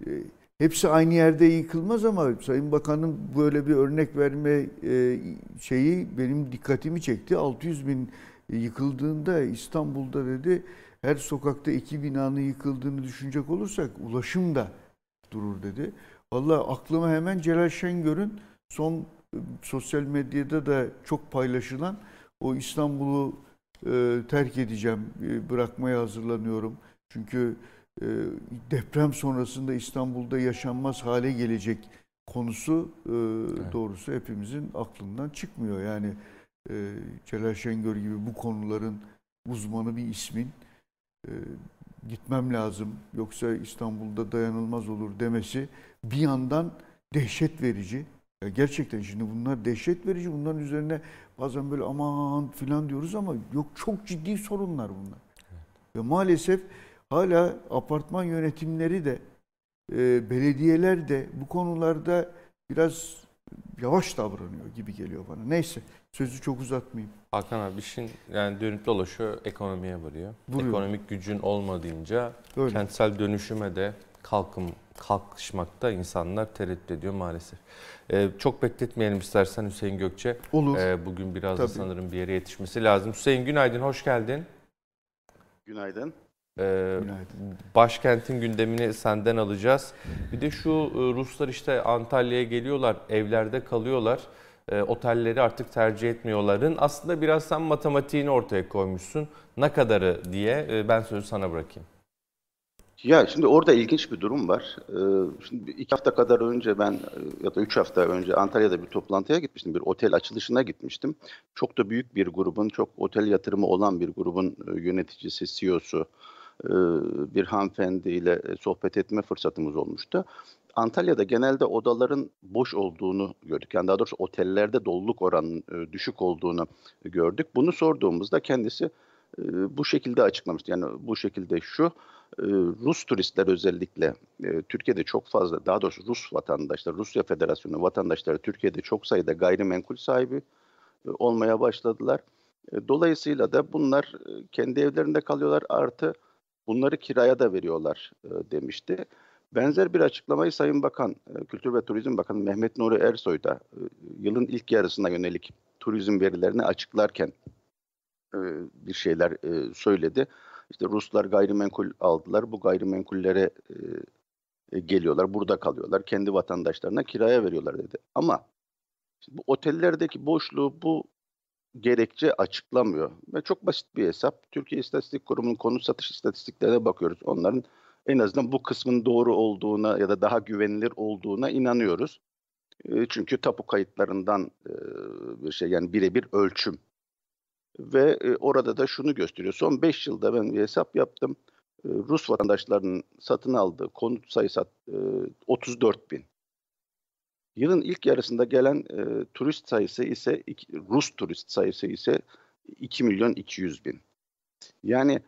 e, hepsi aynı yerde yıkılmaz ama Sayın Bakan'ın böyle bir örnek verme e, şeyi benim dikkatimi çekti. 600 bin yıkıldığında İstanbul'da dedi her sokakta iki binanın yıkıldığını düşünecek olursak ulaşım da durur dedi. Vallahi aklıma hemen Celal Şengör'ün son e, sosyal medyada da çok paylaşılan o İstanbul'u e, terk edeceğim, e, bırakmaya hazırlanıyorum. Çünkü e, deprem sonrasında İstanbul'da yaşanmaz hale gelecek konusu e, doğrusu hepimizin aklından çıkmıyor. Yani e, Celal Şengör gibi bu konuların uzmanı bir ismin e, gitmem lazım yoksa İstanbul'da dayanılmaz olur demesi bir yandan dehşet verici. Ya gerçekten şimdi bunlar dehşet verici. Bunların üzerine bazen böyle aman filan diyoruz ama yok çok ciddi sorunlar bunlar. Ve maalesef hala apartman yönetimleri de e, belediyeler de bu konularda biraz yavaş davranıyor gibi geliyor bana. Neyse sözü çok uzatmayayım. Hakan abi işin yani dönüp dolaşıyor ekonomiye varıyor. Vuruyor. Ekonomik gücün olmadığınca Öyle. kentsel dönüşüme de kalkım kalkışmakta insanlar tereddüt ediyor maalesef. Ee, çok bekletmeyelim istersen Hüseyin Gökçe. Olur. Ee, bugün biraz da Tabii. sanırım bir yere yetişmesi lazım. Hüseyin günaydın, hoş geldin. Günaydın. Ee, Günaydın. başkentin gündemini senden alacağız. Bir de şu e, Ruslar işte Antalya'ya geliyorlar, evlerde kalıyorlar. E, otelleri artık tercih etmiyorların. Aslında biraz sen matematiğini ortaya koymuşsun. Ne kadarı diye e, ben sözü sana bırakayım. Ya şimdi orada ilginç bir durum var. Ee, şimdi iki hafta kadar önce ben ya da üç hafta önce Antalya'da bir toplantıya gitmiştim. Bir otel açılışına gitmiştim. Çok da büyük bir grubun, çok otel yatırımı olan bir grubun e, yöneticisi, CEO'su e, bir hanımefendiyle sohbet etme fırsatımız olmuştu. Antalya'da genelde odaların boş olduğunu gördük. Yani daha doğrusu otellerde doluluk oranının e, düşük olduğunu gördük. Bunu sorduğumuzda kendisi bu şekilde açıklamıştı. Yani bu şekilde şu, Rus turistler özellikle Türkiye'de çok fazla, daha doğrusu Rus vatandaşlar, Rusya Federasyonu vatandaşları Türkiye'de çok sayıda gayrimenkul sahibi olmaya başladılar. Dolayısıyla da bunlar kendi evlerinde kalıyorlar artı bunları kiraya da veriyorlar demişti. Benzer bir açıklamayı Sayın Bakan, Kültür ve Turizm Bakanı Mehmet Nuri Ersoy da yılın ilk yarısına yönelik turizm verilerini açıklarken e, bir şeyler e, söyledi. İşte Ruslar gayrimenkul aldılar. Bu gayrimenkullere e, geliyorlar, burada kalıyorlar. Kendi vatandaşlarına kiraya veriyorlar dedi. Ama bu otellerdeki boşluğu bu gerekçe açıklamıyor. Ve çok basit bir hesap. Türkiye İstatistik Kurumu'nun konut satış istatistiklerine bakıyoruz. Onların en azından bu kısmın doğru olduğuna ya da daha güvenilir olduğuna inanıyoruz. Çünkü tapu kayıtlarından bir şey yani birebir ölçüm ve e, orada da şunu gösteriyor. Son 5 yılda ben bir hesap yaptım. E, Rus vatandaşlarının satın aldığı konut sayısı e, 34 bin. Yılın ilk yarısında gelen e, turist sayısı ise Rus turist sayısı ise 2 milyon 200 bin. Yani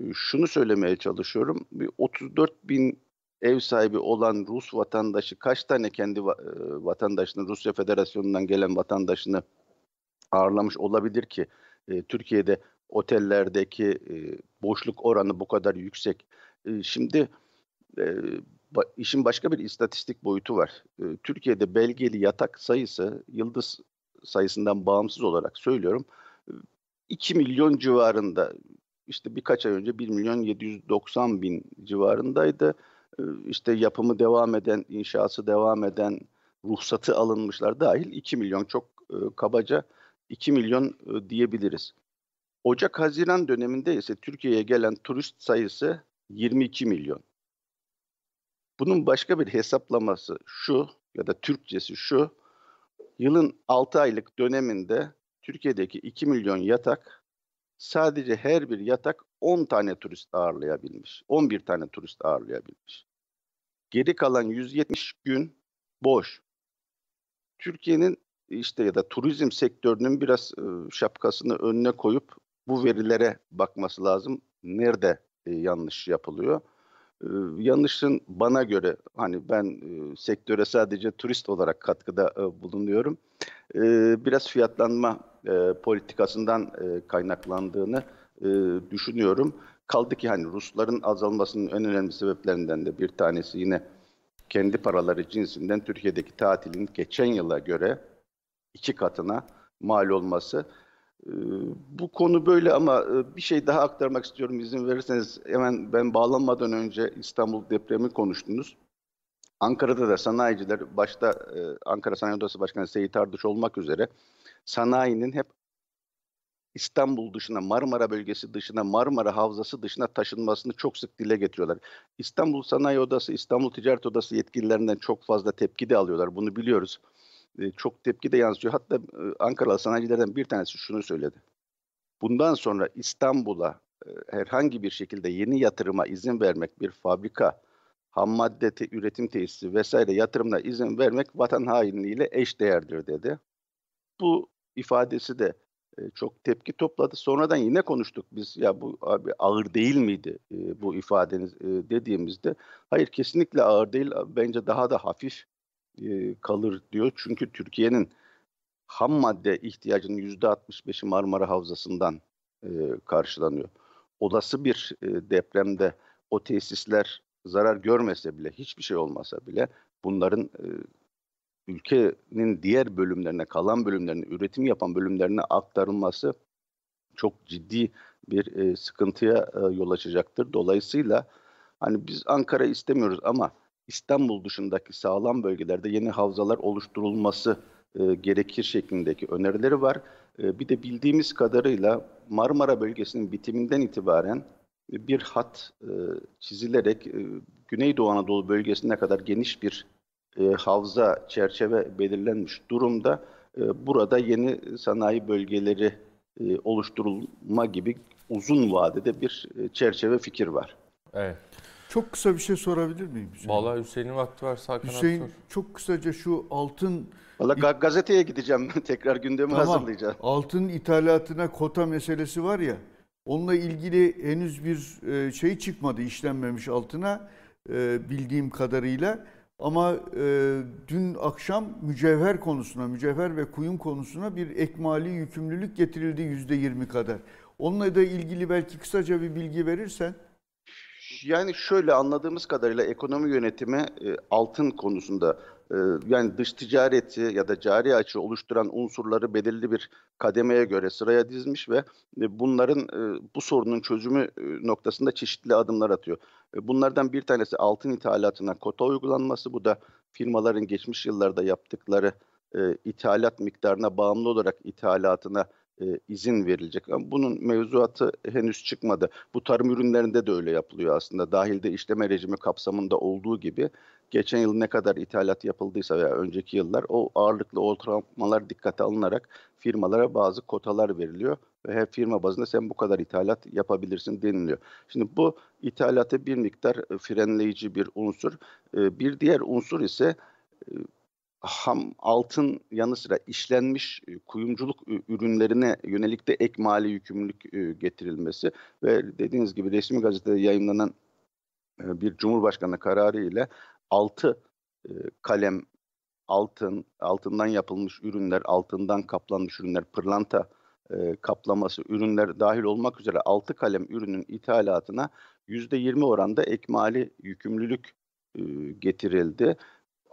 e, şunu söylemeye çalışıyorum. Bir 34 bin ev sahibi olan Rus vatandaşı kaç tane kendi e, vatandaşını Rusya Federasyonu'ndan gelen vatandaşını ağırlamış olabilir ki e, Türkiye'de otellerdeki e, boşluk oranı bu kadar yüksek. E, şimdi e, ba, işin başka bir istatistik boyutu var. E, Türkiye'de belgeli yatak sayısı yıldız sayısından bağımsız olarak söylüyorum 2 milyon civarında işte birkaç ay önce 1 milyon 790 bin civarındaydı. İşte yapımı devam eden, inşası devam eden, ruhsatı alınmışlar dahil 2 milyon çok kabaca 2 milyon e, diyebiliriz. Ocak-Haziran döneminde ise Türkiye'ye gelen turist sayısı 22 milyon. Bunun başka bir hesaplaması şu ya da Türkçesi şu. Yılın 6 aylık döneminde Türkiye'deki 2 milyon yatak sadece her bir yatak 10 tane turist ağırlayabilmiş. 11 tane turist ağırlayabilmiş. Geri kalan 170 gün boş. Türkiye'nin işte ya da turizm sektörünün biraz e, şapkasını önüne koyup bu verilere bakması lazım. Nerede e, yanlış yapılıyor? E, yanlışın bana göre hani ben e, sektöre sadece turist olarak katkıda bulunuyorum. Biraz fiyatlanma politikasından kaynaklandığını düşünüyorum. Kaldı ki hani Rusların azalmasının en önemli sebeplerinden de bir tanesi yine kendi paraları cinsinden Türkiye'deki tatilin geçen yıla göre iki katına mal olması. Ee, bu konu böyle ama e, bir şey daha aktarmak istiyorum izin verirseniz. Hemen ben bağlanmadan önce İstanbul depremi konuştunuz. Ankara'da da sanayiciler başta e, Ankara Sanayi Odası Başkanı Seyit Ardıç olmak üzere sanayinin hep İstanbul dışına, Marmara bölgesi dışına, Marmara Havzası dışına taşınmasını çok sık dile getiriyorlar. İstanbul Sanayi Odası, İstanbul Ticaret Odası yetkililerinden çok fazla tepki de alıyorlar. Bunu biliyoruz. E, çok tepki de yansıyor. Hatta e, Ankaralı sanayicilerden bir tanesi şunu söyledi. Bundan sonra İstanbul'a e, herhangi bir şekilde yeni yatırıma izin vermek, bir fabrika, ham madde te, üretim tesisi vesaire yatırımına izin vermek vatan hainliğiyle eş değerdir dedi. Bu ifadesi de çok tepki topladı. Sonradan yine konuştuk biz ya bu abi ağır değil miydi bu ifadeniz dediğimizde hayır kesinlikle ağır değil bence daha da hafif e, kalır diyor. Çünkü Türkiye'nin ham madde ihtiyacının %65'i Marmara Havzası'ndan e, karşılanıyor. Olası bir e, depremde o tesisler zarar görmese bile, hiçbir şey olmasa bile bunların e, ülkenin diğer bölümlerine, kalan bölümlerine, üretim yapan bölümlerine aktarılması çok ciddi bir e, sıkıntıya e, yol açacaktır. Dolayısıyla hani biz Ankara istemiyoruz ama İstanbul dışındaki sağlam bölgelerde yeni havzalar oluşturulması e, gerekir şeklindeki önerileri var. E, bir de bildiğimiz kadarıyla Marmara bölgesinin bitiminden itibaren bir hat e, çizilerek e, Güneydoğu Anadolu bölgesine kadar geniş bir e, havza çerçeve belirlenmiş durumda. E, burada yeni sanayi bölgeleri e, oluşturulma gibi uzun vadede bir e, çerçeve fikir var. Evet. Çok kısa bir şey sorabilir miyim? Hüseyin? Vallahi Hüseyin'in vakti varsa Hakan Hüseyin abi sor. çok kısaca şu altın Valla ga- gazeteye gideceğim tekrar gündemi Tamam. hazırlayacağım. Altın ithalatına kota meselesi var ya. Onunla ilgili henüz bir e, şey çıkmadı işlenmemiş altına e, bildiğim kadarıyla. Ama e, dün akşam mücevher konusuna, mücevher ve kuyum konusuna bir ekmali yükümlülük getirildi yüzde yirmi kadar. Onunla da ilgili belki kısaca bir bilgi verirsen. Yani şöyle anladığımız kadarıyla ekonomi yönetimi e, altın konusunda e, yani dış ticareti ya da cari açığı oluşturan unsurları belirli bir kademeye göre sıraya dizmiş ve e, bunların e, bu sorunun çözümü e, noktasında çeşitli adımlar atıyor. E, Bunlardan bir tanesi altın ithalatına kota uygulanması. Bu da firmaların geçmiş yıllarda yaptıkları e, ithalat miktarına bağımlı olarak ithalatına e, izin verilecek. Ama bunun mevzuatı henüz çıkmadı. Bu tarım ürünlerinde de öyle yapılıyor aslında. Dahilde işleme rejimi kapsamında olduğu gibi geçen yıl ne kadar ithalat yapıldıysa veya önceki yıllar o ağırlıklı ortalamalar dikkate alınarak firmalara bazı kotalar veriliyor ve her firma bazında sen bu kadar ithalat yapabilirsin deniliyor. Şimdi bu ithalatı bir miktar frenleyici bir unsur. E, Bir diğer unsur ise e, ham altın yanı sıra işlenmiş e, kuyumculuk ürünlerine yönelik de ek mali yükümlülük e, getirilmesi ve dediğiniz gibi resmi gazetede yayınlanan e, bir Cumhurbaşkanı kararı ile 6 kalem altın, altından yapılmış ürünler, altından kaplanmış ürünler, pırlanta kaplaması ürünler dahil olmak üzere 6 kalem ürünün ithalatına %20 oranda ek mali yükümlülük getirildi.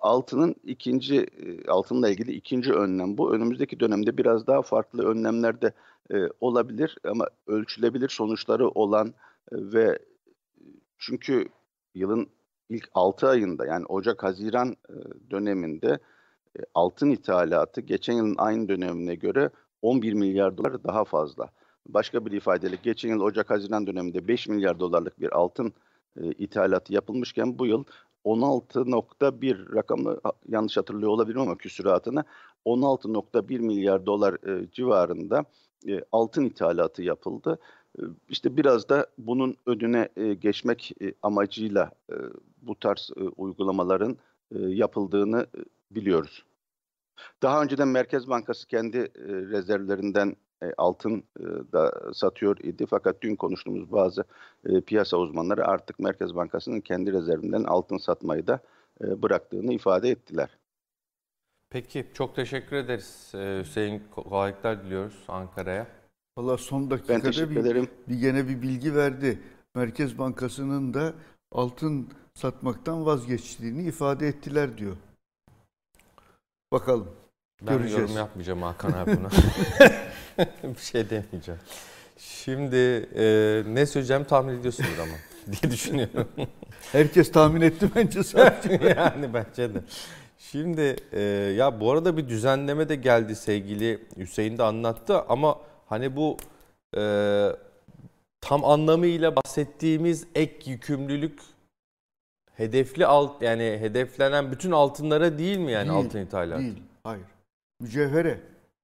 Altının ikinci e, altınla ilgili ikinci önlem bu. Önümüzdeki dönemde biraz daha farklı önlemler de e, olabilir ama ölçülebilir sonuçları olan e, ve çünkü yılın ilk 6 ayında yani Ocak-Haziran döneminde altın ithalatı geçen yılın aynı dönemine göre 11 milyar dolar daha fazla. Başka bir ifadeyle geçen yıl Ocak-Haziran döneminde 5 milyar dolarlık bir altın e, ithalatı yapılmışken bu yıl 16.1 rakamı yanlış hatırlıyor olabilirim ama küsuratını 16.1 milyar dolar e, civarında e, altın ithalatı yapıldı. E, İşte biraz da bunun önüne e, geçmek e, amacıyla e, bu tarz e, uygulamaların e, yapıldığını e, biliyoruz. Daha önceden Merkez Bankası kendi e, rezervlerinden e, altın e, da satıyor idi. Fakat dün konuştuğumuz bazı e, piyasa uzmanları artık Merkez Bankası'nın kendi rezervinden altın satmayı da e, bıraktığını ifade ettiler. Peki çok teşekkür ederiz. Hüseyin kolaylıklar diliyoruz Ankara'ya. Valla son dakikada bir, ederim. bir gene bir bilgi verdi. Merkez Bankası'nın da altın satmaktan vazgeçtiğini ifade ettiler diyor. Bakalım. Ben Göreceğiz. yorum yapmayacağım Hakan abi buna. bir şey demeyeceğim. Şimdi e, ne söyleyeceğimi tahmin ediyorsunuz ama diye düşünüyorum. Herkes tahmin etti bence sadece. yani bence de. Şimdi e, ya bu arada bir düzenleme de geldi sevgili Hüseyin de anlattı ama hani bu e, tam anlamıyla bahsettiğimiz ek yükümlülük hedefli alt yani hedeflenen bütün altınlara değil mi yani Değil, altın ithalatı? Değil, hayır. Mücevhere.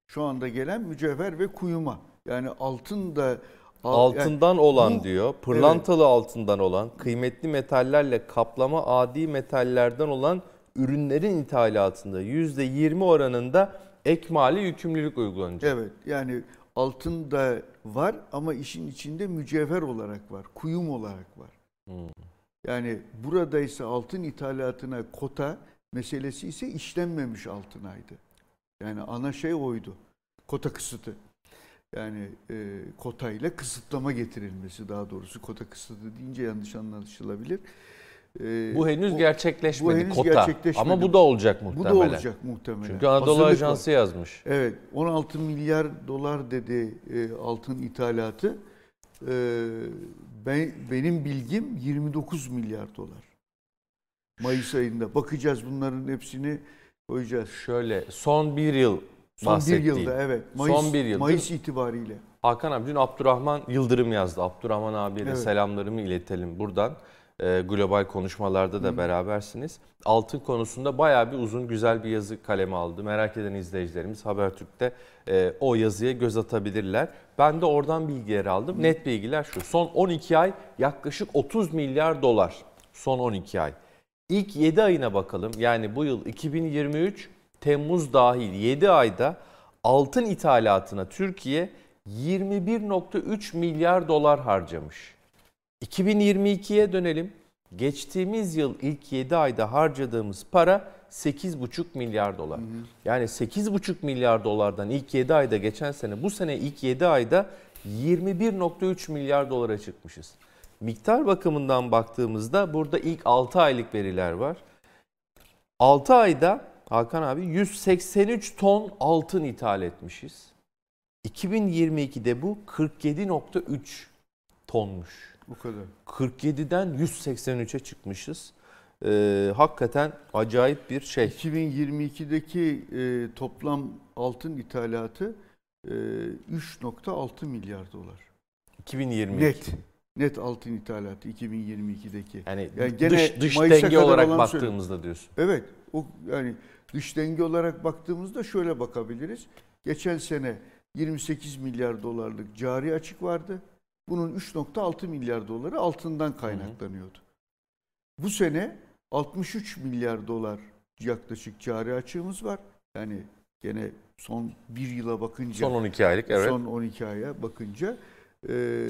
Şu anda gelen mücevher ve kuyuma. Yani altın da al- yani Altından olan bu- diyor, pırlantalı altından olan, kıymetli metallerle kaplama adi metallerden olan ürünlerin ithalatında %20 oranında ek mali yükümlülük uygulanacak. Evet yani altın da var ama işin içinde mücevher olarak var, kuyum olarak var. Hmm. Yani burada ise altın ithalatına kota meselesi ise işlenmemiş altınaydı. Yani ana şey oydu. Kota kısıtı. Yani e, kota ile kısıtlama getirilmesi daha doğrusu kota kısıtı deyince yanlış anlaşılabilir. E, Bu henüz o- gerçekleşmedi bu henüz kota. gerçekleşmedi. Ama bu da olacak bu muhtemelen. da olacak muhtemelen. Çünkü Anadolu Hazırlık var. Ajansı yazmış. Evet 16 milyar dolar dedi e, altın ithalatı. E, ben benim bilgim 29 milyar dolar. Mayıs ayında bakacağız bunların hepsini koyacağız. Şöyle son bir yıl Son bir yılda evet. Mayıs, Son bir yıl. Mayıs itibariyle. Hakan abi dün Abdurrahman Yıldırım yazdı. Abdurrahman abiye de Evet. selamlarımı iletelim buradan. Ee, global konuşmalarda da berabersiniz. Altın konusunda bayağı bir uzun güzel bir yazı kaleme aldı. Merak eden izleyicilerimiz Habertürk'te e, o yazıya göz atabilirler. Ben de oradan bilgileri aldım. Net bilgiler şu. Son 12 ay yaklaşık 30 milyar dolar. Son 12 ay. İlk 7 ayına bakalım. Yani bu yıl 2023 Temmuz dahil 7 ayda altın ithalatına Türkiye 21.3 milyar dolar harcamış. 2022'ye dönelim. Geçtiğimiz yıl ilk 7 ayda harcadığımız para 8,5 milyar dolar. Yani 8,5 milyar dolardan ilk 7 ayda geçen sene bu sene ilk 7 ayda 21.3 milyar dolara çıkmışız. Miktar bakımından baktığımızda burada ilk 6 aylık veriler var. 6 ayda Hakan abi 183 ton altın ithal etmişiz. 2022'de bu 47.3 tonmuş. Bu kadar. 47'den 183'e çıkmışız. Ee, hakikaten acayip bir şey. 2022'deki e, toplam altın ithalatı e, 3.6 milyar dolar. 2022. Net. Net altın ithalatı 2022'deki. Yani, Yani gene dış, dış Mayıs'a denge kadar olarak baktığımızda diyorsun. Evet. O yani dış denge olarak baktığımızda şöyle bakabiliriz. Geçen sene 28 milyar dolarlık cari açık vardı. Bunun 3.6 milyar doları altından kaynaklanıyordu. Bu sene 63 milyar dolar yaklaşık cari açığımız var. Yani gene son bir yıla bakınca Son 12 aylık evet. son 12 aya bakınca Ee,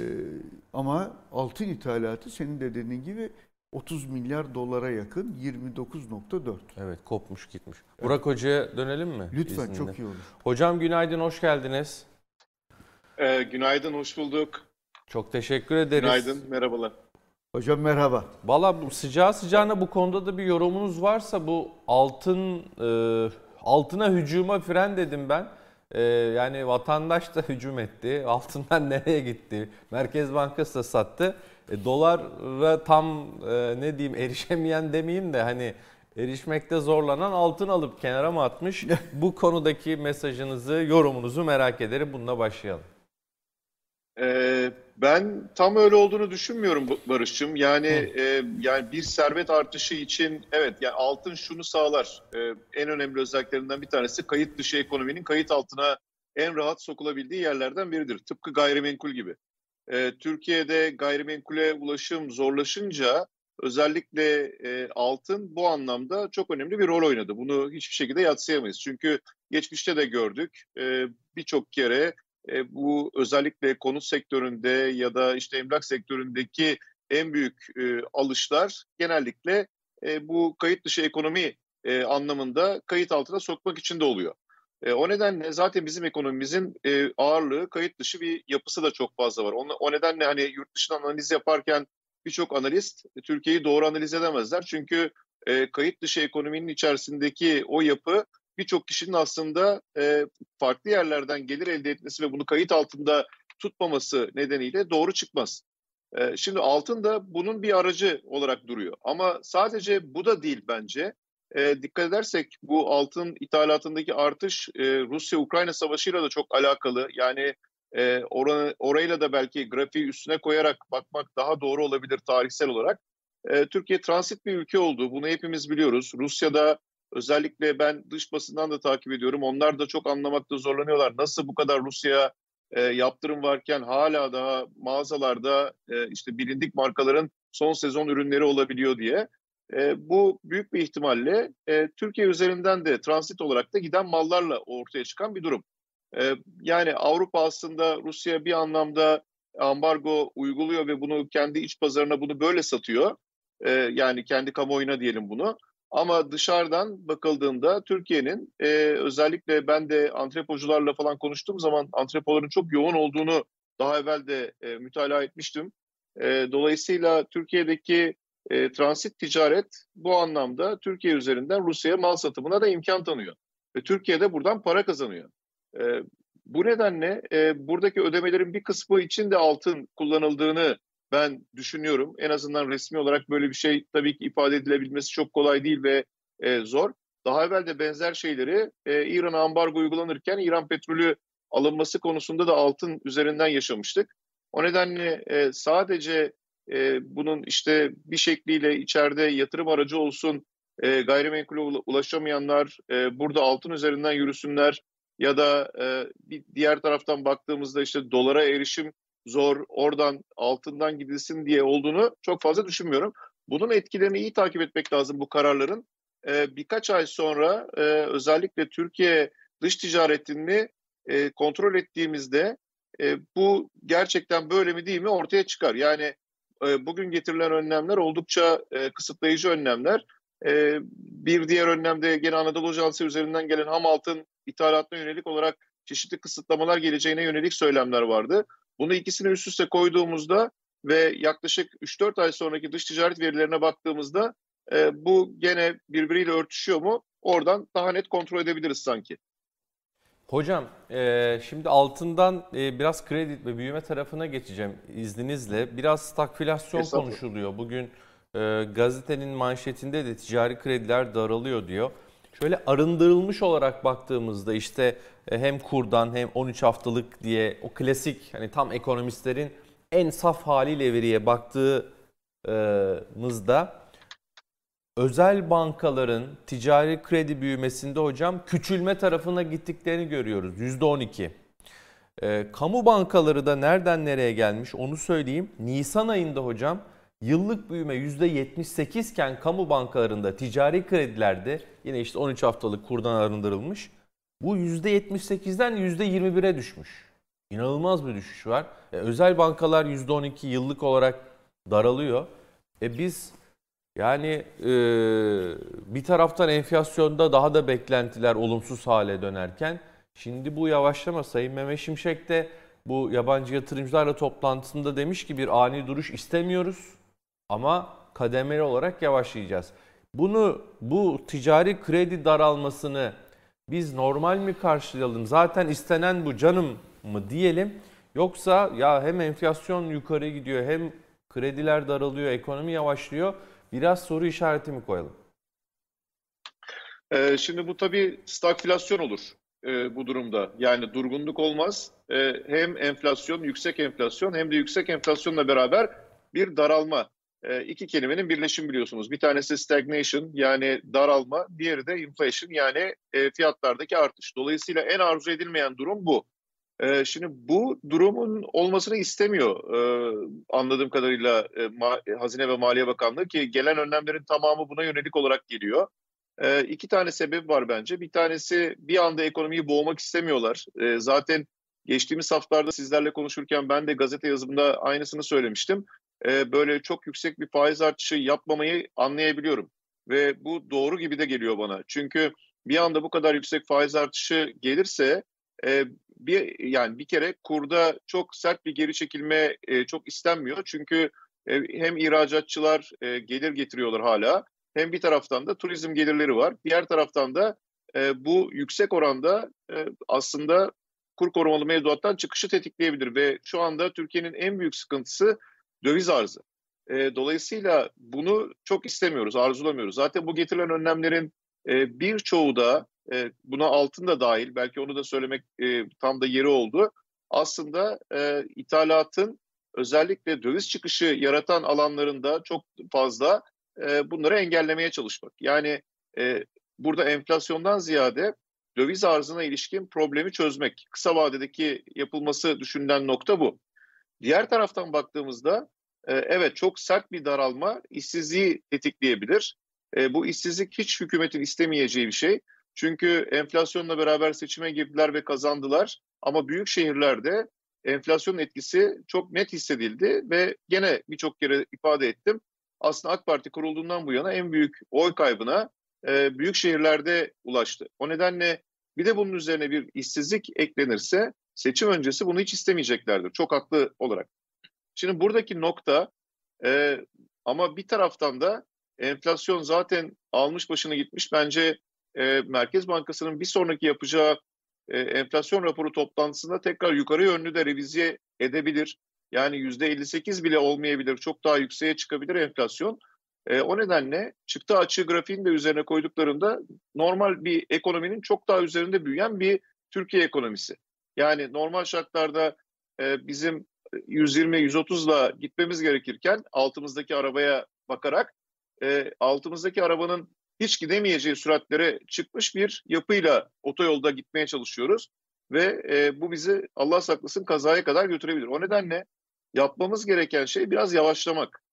ama altın ithalatı senin de dediğin gibi 30 milyar dolara yakın 29.4. Evet kopmuş gitmiş. Burak Hoca'ya dönelim mi? Lütfen izninle? çok iyi olur. Hocam günaydın hoş geldiniz. Ee, günaydın, hoş bulduk. Çok teşekkür ederiz. Günaydın, merhabalar. Hocam merhaba. Valla bu sıcağı sıcağına bu konuda da bir yorumunuz varsa bu altın e, altına hücuma fren dedim ben. E, yani vatandaş da hücum etti. Altından nereye gitti? Merkez Bankası da sattı. E, dolara tam e, ne diyeyim erişemeyen demeyeyim de hani erişmekte zorlanan altın alıp kenara mı atmış? bu konudaki mesajınızı, yorumunuzu merak ederim. Bununla başlayalım. Ee, ben tam öyle olduğunu düşünmüyorum Barış'cığım. Yani e, yani bir servet artışı için evet yani altın şunu sağlar. Ee, en önemli özelliklerinden bir tanesi kayıt dışı ekonominin kayıt altına en rahat sokulabildiği yerlerden biridir. Tıpkı gayrimenkul gibi. Ee, Türkiye'de gayrimenkule ulaşım zorlaşınca özellikle e, altın bu anlamda çok önemli bir rol oynadı. Bunu hiçbir şekilde yatsıyamayız. Çünkü geçmişte de gördük. Ee, Birçok kere e, bu özellikle konut sektöründe ya da işte emlak sektöründeki en büyük e, alışlar genellikle e, bu kayıt dışı ekonomi e, anlamında kayıt altına sokmak için de oluyor. E, o nedenle zaten bizim ekonomimizin e, ağırlığı kayıt dışı bir yapısı da çok fazla var. O, o nedenle hani yurt dışından analiz yaparken birçok analist e, Türkiye'yi doğru analiz edemezler. Çünkü e, kayıt dışı ekonominin içerisindeki o yapı birçok kişinin aslında e, farklı yerlerden gelir elde etmesi ve bunu kayıt altında tutmaması nedeniyle doğru çıkmaz. E, şimdi altın da bunun bir aracı olarak duruyor. Ama sadece bu da değil bence. E, dikkat edersek bu altın ithalatındaki artış e, Rusya-Ukrayna savaşıyla da çok alakalı. Yani e, oranı, orayla da belki grafiği üstüne koyarak bakmak daha doğru olabilir tarihsel olarak. E, Türkiye transit bir ülke olduğu bunu hepimiz biliyoruz. Rusya'da özellikle ben dış basından da takip ediyorum. Onlar da çok anlamakta zorlanıyorlar. Nasıl bu kadar Rusya'ya e, yaptırım varken hala daha mağazalarda e, işte bilindik markaların son sezon ürünleri olabiliyor diye. E, bu büyük bir ihtimalle e, Türkiye üzerinden de transit olarak da giden mallarla ortaya çıkan bir durum. E, yani Avrupa aslında Rusya bir anlamda ambargo uyguluyor ve bunu kendi iç pazarına bunu böyle satıyor. E, yani kendi kamuoyuna diyelim bunu. Ama dışarıdan bakıldığında Türkiye'nin e, özellikle ben de antrepocularla falan konuştuğum zaman antrepoların çok yoğun olduğunu daha evvel de e, mütalaa etmiştim. E, dolayısıyla Türkiye'deki e, transit ticaret bu anlamda Türkiye üzerinden Rusya'ya mal satımına da imkan tanıyor. Ve Türkiye de buradan para kazanıyor. E, bu nedenle e, buradaki ödemelerin bir kısmı için de altın kullanıldığını ben düşünüyorum. En azından resmi olarak böyle bir şey tabii ki ifade edilebilmesi çok kolay değil ve e, zor. Daha evvel de benzer şeyleri e, İran'a ambargo uygulanırken İran petrolü alınması konusunda da altın üzerinden yaşamıştık. O nedenle e, sadece e, bunun işte bir şekliyle içeride yatırım aracı olsun, e, gayrimenkule ulaşamayanlar e, burada altın üzerinden yürüsünler ya da e, bir diğer taraftan baktığımızda işte dolara erişim zor, oradan altından gidilsin diye olduğunu çok fazla düşünmüyorum. Bunun etkilerini iyi takip etmek lazım bu kararların. E, birkaç ay sonra e, özellikle Türkiye dış ticaretini e, kontrol ettiğimizde e, bu gerçekten böyle mi değil mi ortaya çıkar. Yani e, bugün getirilen önlemler oldukça e, kısıtlayıcı önlemler. E, bir diğer önlemde gene Anadolu Ajansı üzerinden gelen ham altın ithalatına yönelik olarak çeşitli kısıtlamalar geleceğine yönelik söylemler vardı. Bunu ikisini üst üste koyduğumuzda ve yaklaşık 3-4 ay sonraki dış ticaret verilerine baktığımızda e, bu gene birbiriyle örtüşüyor mu? Oradan daha net kontrol edebiliriz sanki. Hocam e, şimdi altından e, biraz kredi ve büyüme tarafına geçeceğim izninizle. Biraz stagflasyon konuşuluyor. Bugün e, gazetenin manşetinde de ticari krediler daralıyor diyor. Şöyle arındırılmış olarak baktığımızda işte e, hem kurdan hem 13 haftalık diye o klasik hani tam ekonomistlerin en saf haliyle veriye baktığımızda özel bankaların ticari kredi büyümesinde hocam küçülme tarafına gittiklerini görüyoruz. %12. E, kamu bankaları da nereden nereye gelmiş onu söyleyeyim. Nisan ayında hocam yıllık büyüme %78 iken kamu bankalarında ticari kredilerde yine işte 13 haftalık kurdan arındırılmış. Bu %78'den %21'e düşmüş. İnanılmaz bir düşüş var. E, özel bankalar %12 yıllık olarak daralıyor. E biz yani e, bir taraftan enflasyonda daha da beklentiler olumsuz hale dönerken şimdi bu yavaşlama Sayın Mehmet Şimşek de bu yabancı yatırımcılarla toplantısında demiş ki bir ani duruş istemiyoruz ama kademeli olarak yavaşlayacağız. Bunu bu ticari kredi daralmasını biz normal mi karşılayalım? Zaten istenen bu canım mı diyelim? Yoksa ya hem enflasyon yukarı gidiyor hem krediler daralıyor, ekonomi yavaşlıyor. Biraz soru işareti mi koyalım? Ee, şimdi bu tabii stagflasyon olur e, bu durumda. Yani durgunluk olmaz. E, hem enflasyon, yüksek enflasyon hem de yüksek enflasyonla beraber bir daralma. E, iki kelimenin birleşimi biliyorsunuz. Bir tanesi stagnation yani daralma, diğeri de inflation yani e, fiyatlardaki artış. Dolayısıyla en arzu edilmeyen durum bu. E, şimdi bu durumun olmasını istemiyor e, anladığım kadarıyla e, Hazine ve Maliye Bakanlığı ki gelen önlemlerin tamamı buna yönelik olarak geliyor. E, iki tane sebep var bence. Bir tanesi bir anda ekonomiyi boğmak istemiyorlar. Zaten geçtiğimiz haftalarda sizlerle konuşurken ben de gazete yazımında aynısını söylemiştim. E, böyle çok yüksek bir faiz artışı yapmamayı anlayabiliyorum. Ve bu doğru gibi de geliyor bana. Çünkü bir anda bu kadar yüksek faiz artışı gelirse e, bir yani bir kere kurda çok sert bir geri çekilme e, çok istenmiyor. Çünkü hem ihracatçılar gelir getiriyorlar hala hem bir taraftan da turizm gelirleri var. Diğer taraftan da bu yüksek oranda aslında kur korumalı mevduattan çıkışı tetikleyebilir ve şu anda Türkiye'nin en büyük sıkıntısı döviz arzı. E, dolayısıyla bunu çok istemiyoruz, arzulamıyoruz. Zaten bu getirilen önlemlerin e, birçoğu da e, buna altın da dahil belki onu da söylemek e, tam da yeri oldu. Aslında e, ithalatın özellikle döviz çıkışı yaratan alanlarında çok fazla e, bunları engellemeye çalışmak. Yani e, burada enflasyondan ziyade döviz arzına ilişkin problemi çözmek. Kısa vadedeki yapılması düşünülen nokta bu. Diğer taraftan baktığımızda evet çok sert bir daralma işsizliği tetikleyebilir. E, bu işsizlik hiç hükümetin istemeyeceği bir şey. Çünkü enflasyonla beraber seçime girdiler ve kazandılar. Ama büyük şehirlerde enflasyon etkisi çok net hissedildi ve gene birçok kere ifade ettim. Aslında AK Parti kurulduğundan bu yana en büyük oy kaybına e, büyük şehirlerde ulaştı. O nedenle bir de bunun üzerine bir işsizlik eklenirse seçim öncesi bunu hiç istemeyeceklerdir. Çok haklı olarak. Şimdi buradaki nokta e, ama bir taraftan da enflasyon zaten almış başını gitmiş. Bence e, Merkez Bankası'nın bir sonraki yapacağı e, enflasyon raporu toplantısında tekrar yukarı yönlü de revize edebilir. Yani %58 bile olmayabilir, çok daha yükseğe çıkabilir enflasyon. E, o nedenle çıktı açığı grafiğini de üzerine koyduklarında normal bir ekonominin çok daha üzerinde büyüyen bir Türkiye ekonomisi. Yani normal şartlarda e, bizim 120-130'la gitmemiz gerekirken altımızdaki arabaya bakarak e, altımızdaki arabanın hiç gidemeyeceği süratlere çıkmış bir yapıyla otoyolda gitmeye çalışıyoruz. Ve e, bu bizi Allah saklasın kazaya kadar götürebilir. O nedenle yapmamız gereken şey biraz yavaşlamak.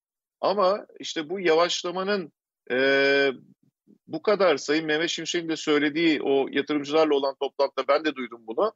Ama işte bu yavaşlamanın e, bu kadar Sayın Mehmet Şimşek'in de söylediği o yatırımcılarla olan toplantıda ben de duydum bunu.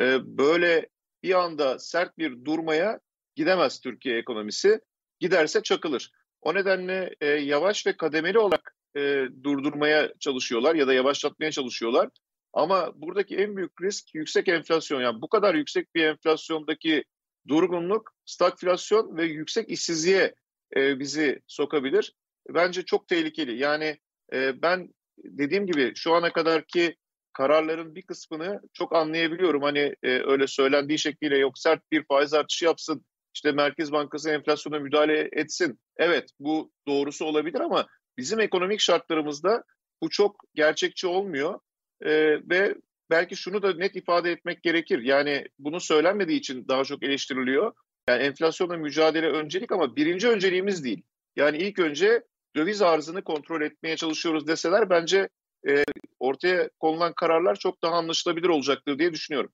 E, böyle bir anda sert bir durmaya gidemez Türkiye ekonomisi. Giderse çakılır. O nedenle e, yavaş ve kademeli olarak e, durdurmaya çalışıyorlar ya da yavaşlatmaya çalışıyorlar. Ama buradaki en büyük risk yüksek enflasyon. Yani bu kadar yüksek bir enflasyondaki durgunluk, stagflasyon ve yüksek işsizliğe e, bizi sokabilir. Bence çok tehlikeli. Yani e, ben dediğim gibi şu ana kadarki kararların bir kısmını çok anlayabiliyorum. Hani e, öyle söylendiği şekliyle yok sert bir faiz artışı yapsın, işte Merkez Bankası enflasyona müdahale etsin. Evet bu doğrusu olabilir ama bizim ekonomik şartlarımızda bu çok gerçekçi olmuyor. E, ve belki şunu da net ifade etmek gerekir. Yani bunu söylenmediği için daha çok eleştiriliyor. Yani enflasyonla mücadele öncelik ama birinci önceliğimiz değil. Yani ilk önce döviz arzını kontrol etmeye çalışıyoruz deseler bence e, ortaya konulan kararlar çok daha anlaşılabilir olacaktır diye düşünüyorum.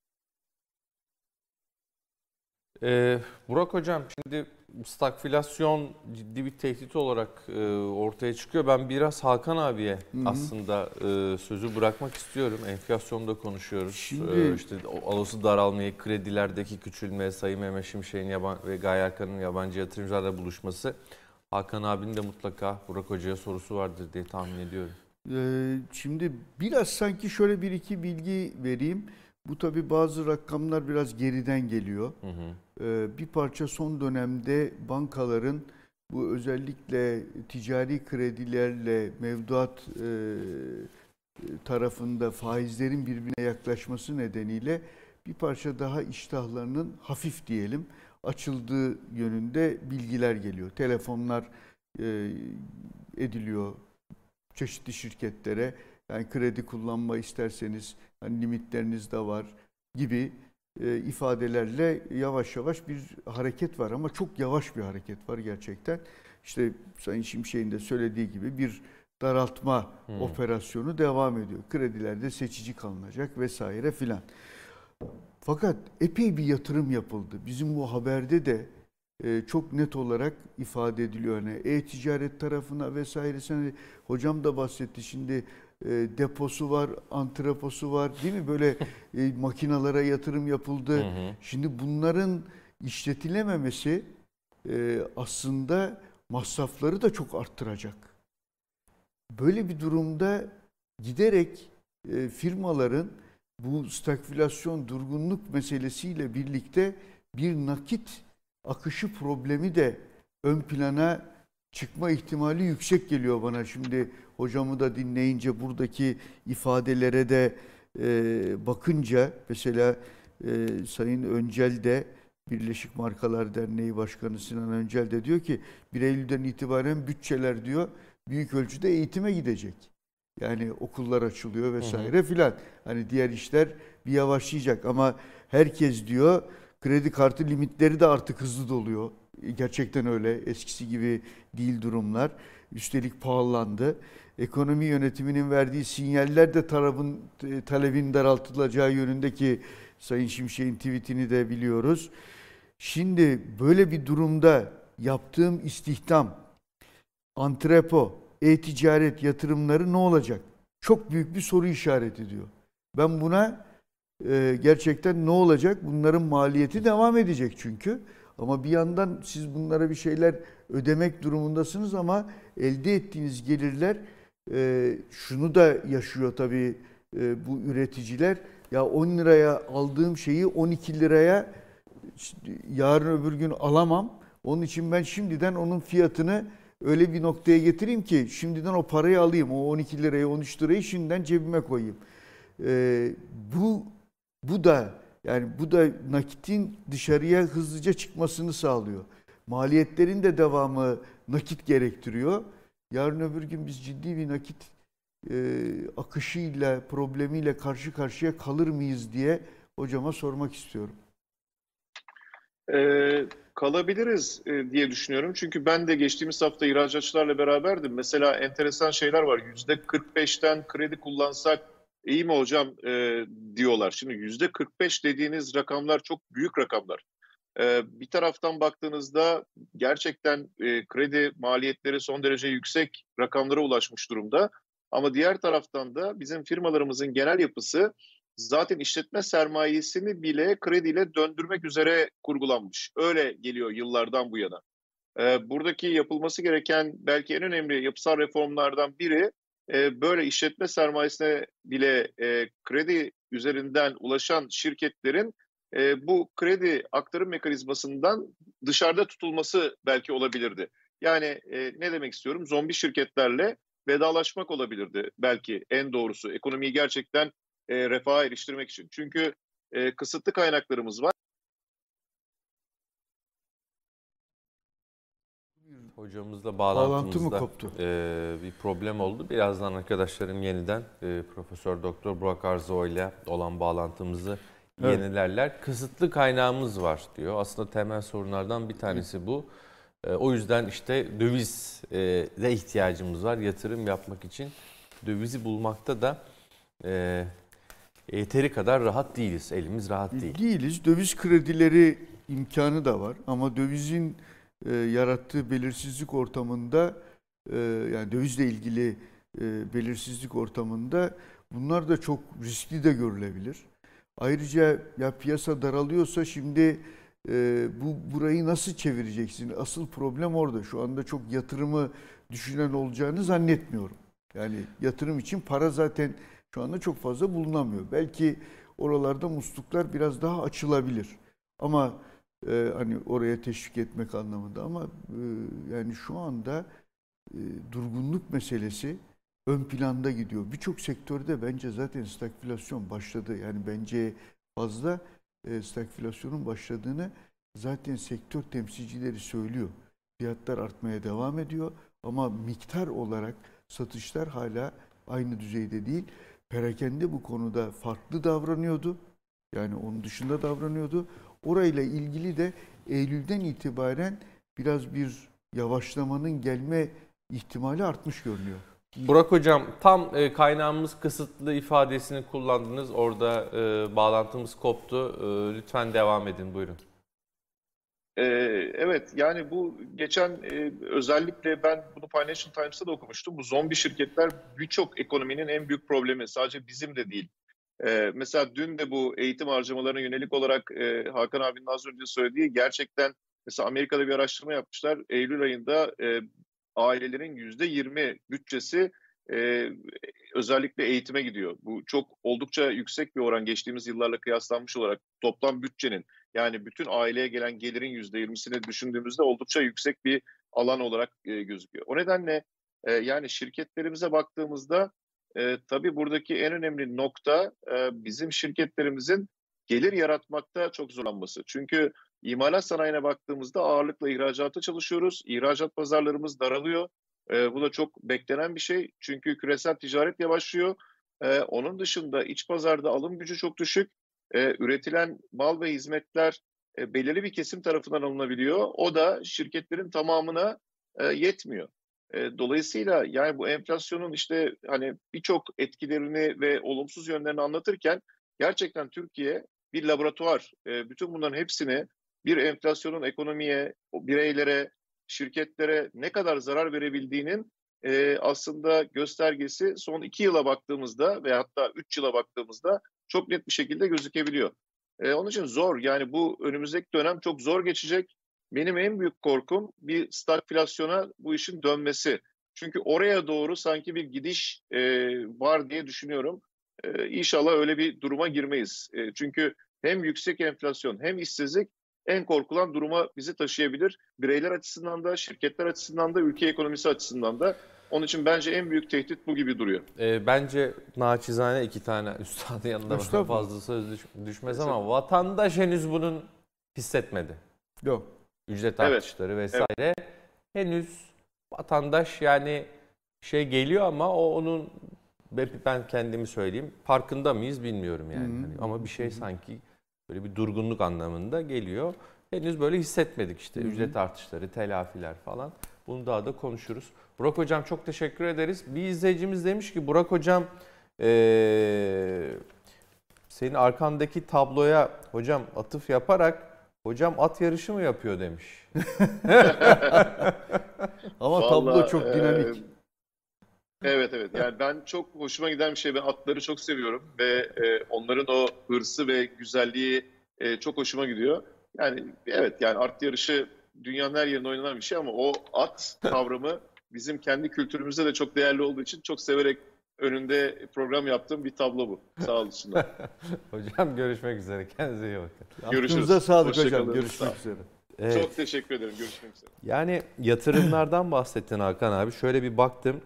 Ee, Burak Hocam şimdi stagflasyon ciddi bir tehdit olarak e, ortaya çıkıyor. Ben biraz Hakan abiye Hı-hı. aslında e, sözü bırakmak istiyorum. Enflasyonda konuşuyoruz. Şimdi... E, işte alası daralmayı, kredilerdeki küçülme, Sayın Mehmet Şimşek'in yaban ve Gaye Erkan'ın yabancı yatırımcılarla buluşması. Hakan abinin de mutlaka Burak Hoca'ya sorusu vardır diye tahmin ediyorum. Ee, şimdi biraz sanki şöyle bir iki bilgi vereyim. Bu tabi bazı rakamlar biraz geriden geliyor. Hı hı. Ee, bir parça son dönemde bankaların bu özellikle ticari kredilerle mevduat e, tarafında faizlerin birbirine yaklaşması nedeniyle bir parça daha iştahlarının hafif diyelim açıldığı yönünde bilgiler geliyor. Telefonlar e, ediliyor çeşitli şirketlere. Yani kredi kullanma isterseniz hani limitleriniz de var gibi e, ifadelerle yavaş yavaş bir hareket var ama çok yavaş bir hareket var gerçekten. İşte Sayın Şimşek'in de söylediği gibi bir daraltma hmm. operasyonu devam ediyor. Kredilerde seçici kalınacak vesaire filan. Fakat epey bir yatırım yapıldı. Bizim bu haberde de çok net olarak ifade ediliyor. Yani e-ticaret tarafına vesaire. Hani hocam da bahsetti şimdi e, deposu var, antreposu var değil mi? Böyle e, makinalara yatırım yapıldı. Hı hı. Şimdi bunların işletilememesi e, aslında masrafları da çok arttıracak. Böyle bir durumda giderek e, firmaların bu stagflasyon, durgunluk meselesiyle birlikte bir nakit akışı problemi de ön plana çıkma ihtimali yüksek geliyor bana. Şimdi hocamı da dinleyince buradaki ifadelere de e, bakınca mesela e, Sayın Öncel de Birleşik Markalar Derneği Başkanı Sinan Öncel de diyor ki 1 Eylül'den itibaren bütçeler diyor büyük ölçüde eğitime gidecek. Yani okullar açılıyor vesaire filan. Hani diğer işler bir yavaşlayacak ama herkes diyor kredi kartı limitleri de artık hızlı doluyor. Gerçekten öyle. Eskisi gibi değil durumlar. Üstelik pahalandı. Ekonomi yönetiminin verdiği sinyaller de tarafın e, talebin daraltılacağı yönündeki Sayın Şimşek'in tweetini de biliyoruz. Şimdi böyle bir durumda yaptığım istihdam, antrepo, e-ticaret yatırımları ne olacak? Çok büyük bir soru işareti diyor. Ben buna e, gerçekten ne olacak? Bunların maliyeti devam edecek çünkü. Ama bir yandan siz bunlara bir şeyler ödemek durumundasınız ama elde ettiğiniz gelirler e, şunu da yaşıyor tabii e, bu üreticiler. Ya 10 liraya aldığım şeyi 12 liraya yarın öbür gün alamam. Onun için ben şimdiden onun fiyatını öyle bir noktaya getireyim ki şimdiden o parayı alayım. O 12 lirayı 13 lirayı şimdiden cebime koyayım. Ee, bu bu da yani bu da nakitin dışarıya hızlıca çıkmasını sağlıyor. Maliyetlerin de devamı nakit gerektiriyor. Yarın öbür gün biz ciddi bir nakit e, akışıyla, problemiyle karşı karşıya kalır mıyız diye hocama sormak istiyorum. Ee, kalabiliriz e, diye düşünüyorum. Çünkü ben de geçtiğimiz hafta ihracatçılarla beraberdim. Mesela enteresan şeyler var. %45'ten kredi kullansak iyi mi hocam e, diyorlar. Şimdi %45 dediğiniz rakamlar çok büyük rakamlar. E, bir taraftan baktığınızda gerçekten e, kredi maliyetleri son derece yüksek rakamlara ulaşmış durumda. Ama diğer taraftan da bizim firmalarımızın genel yapısı zaten işletme sermayesini bile krediyle döndürmek üzere kurgulanmış. Öyle geliyor yıllardan bu yana. Ee, buradaki yapılması gereken belki en önemli yapısal reformlardan biri böyle işletme sermayesine bile kredi üzerinden ulaşan şirketlerin bu kredi aktarım mekanizmasından dışarıda tutulması belki olabilirdi. Yani ne demek istiyorum? Zombi şirketlerle vedalaşmak olabilirdi belki en doğrusu. Ekonomiyi gerçekten refaha eriştirmek için. Çünkü kısıtlı kaynaklarımız var. Hocamızla Bağlantı bağlantımızda mı koptu? e, bir problem oldu. Birazdan arkadaşlarım yeniden e, Profesör Doktor Burak Arzo ile olan bağlantımızı Evet. yenilerler. Kısıtlı kaynağımız var diyor. Aslında temel sorunlardan bir tanesi bu. E, o yüzden işte döviz e, de ihtiyacımız var yatırım yapmak için. Dövizi bulmakta da e, yeteri kadar rahat değiliz. Elimiz rahat değil. Değiliz. Döviz kredileri imkanı da var ama dövizin e, yarattığı belirsizlik ortamında e, yani dövizle ilgili e, belirsizlik ortamında bunlar da çok riskli de görülebilir. Ayrıca ya piyasa daralıyorsa şimdi e, bu burayı nasıl çevireceksin? Asıl problem orada. Şu anda çok yatırımı düşünen olacağını zannetmiyorum. Yani yatırım için para zaten şu anda çok fazla bulunamıyor. Belki oralarda musluklar biraz daha açılabilir. Ama e, hani oraya teşvik etmek anlamında ama e, yani şu anda e, durgunluk meselesi ön planda gidiyor. Birçok sektörde bence zaten stagflasyon başladı. Yani bence fazla e, stagflasyonun başladığını zaten sektör temsilcileri söylüyor. Fiyatlar artmaya devam ediyor ama miktar olarak satışlar hala aynı düzeyde değil. Perakende bu konuda farklı davranıyordu. Yani onun dışında davranıyordu. Orayla ilgili de Eylül'den itibaren biraz bir yavaşlamanın gelme ihtimali artmış görünüyor. Burak Hocam tam e, kaynağımız kısıtlı ifadesini kullandınız. Orada e, bağlantımız koptu. E, lütfen devam edin buyurun. Ee, evet yani bu geçen e, özellikle ben bunu Financial Times'ta da okumuştum. Bu zombi şirketler birçok ekonominin en büyük problemi. Sadece bizim de değil. Ee, mesela dün de bu eğitim harcamalarına yönelik olarak e, Hakan abinin az önce söylediği gerçekten mesela Amerika'da bir araştırma yapmışlar. Eylül ayında e, ailelerin yüzde yirmi bütçesi e, özellikle eğitime gidiyor. Bu çok oldukça yüksek bir oran geçtiğimiz yıllarla kıyaslanmış olarak toplam bütçenin yani bütün aileye gelen gelirin yüzde yirmisini düşündüğümüzde oldukça yüksek bir alan olarak e, gözüküyor. O nedenle e, yani şirketlerimize baktığımızda e, tabii buradaki en önemli nokta e, bizim şirketlerimizin gelir yaratmakta çok zorlanması. Çünkü imalat sanayine baktığımızda ağırlıkla ihracata çalışıyoruz. İhracat pazarlarımız daralıyor. E, bu da çok beklenen bir şey. Çünkü küresel ticaret yavaşlıyor. E, onun dışında iç pazarda alım gücü çok düşük. E, üretilen mal ve hizmetler e, belirli bir kesim tarafından alınabiliyor. O da şirketlerin tamamına e, yetmiyor. Dolayısıyla yani bu enflasyonun işte hani birçok etkilerini ve olumsuz yönlerini anlatırken gerçekten Türkiye bir laboratuvar. Bütün bunların hepsini bir enflasyonun ekonomiye, bireylere, şirketlere ne kadar zarar verebildiğinin aslında göstergesi son iki yıla baktığımızda ve hatta üç yıla baktığımızda çok net bir şekilde gözükebiliyor. Onun için zor yani bu önümüzdeki dönem çok zor geçecek. Benim en büyük korkum bir stagflasyona bu işin dönmesi. Çünkü oraya doğru sanki bir gidiş e, var diye düşünüyorum. E, inşallah öyle bir duruma girmeyiz. E, çünkü hem yüksek enflasyon hem işsizlik en korkulan duruma bizi taşıyabilir. Bireyler açısından da, şirketler açısından da, ülke ekonomisi açısından da. Onun için bence en büyük tehdit bu gibi duruyor. E, bence naçizane iki tane üstadın yanında fazla söz düş- düşmez ama vatandaş henüz bunun hissetmedi. Yok. Ücret Evet. artışları vesaire. Henüz vatandaş yani şey geliyor ama o onun ben kendimi söyleyeyim farkında mıyız bilmiyorum yani. Hı hı. Hani ama bir şey sanki Böyle bir durgunluk anlamında geliyor. Henüz böyle hissetmedik işte hı hı. ücret artışları, telafiler falan. Bunu daha da konuşuruz. Burak Hocam çok teşekkür ederiz. Bir izleyicimiz demiş ki Burak Hocam ee, senin arkandaki tabloya hocam atıf yaparak hocam at yarışı mı yapıyor demiş. Ama Vallahi, tablo çok dinamik. E, evet evet yani ben çok hoşuma giden bir şey ben atları çok seviyorum ve e, onların o hırsı ve güzelliği e, çok hoşuma gidiyor. Yani evet yani at yarışı dünyanın her yerinde oynanan bir şey ama o at kavramı bizim kendi kültürümüzde de çok değerli olduğu için çok severek önünde program yaptığım bir tablo bu. Sağ olsunlar. hocam görüşmek üzere. Kendinize iyi bakın. Görüşürüz. Aklınıza sağlık Hoşça hocam. Kalın. Görüşmek üzere. Evet. Çok teşekkür ederim. Görüşmek üzere. Yani yatırımlardan bahsettin Hakan abi. Şöyle bir baktım.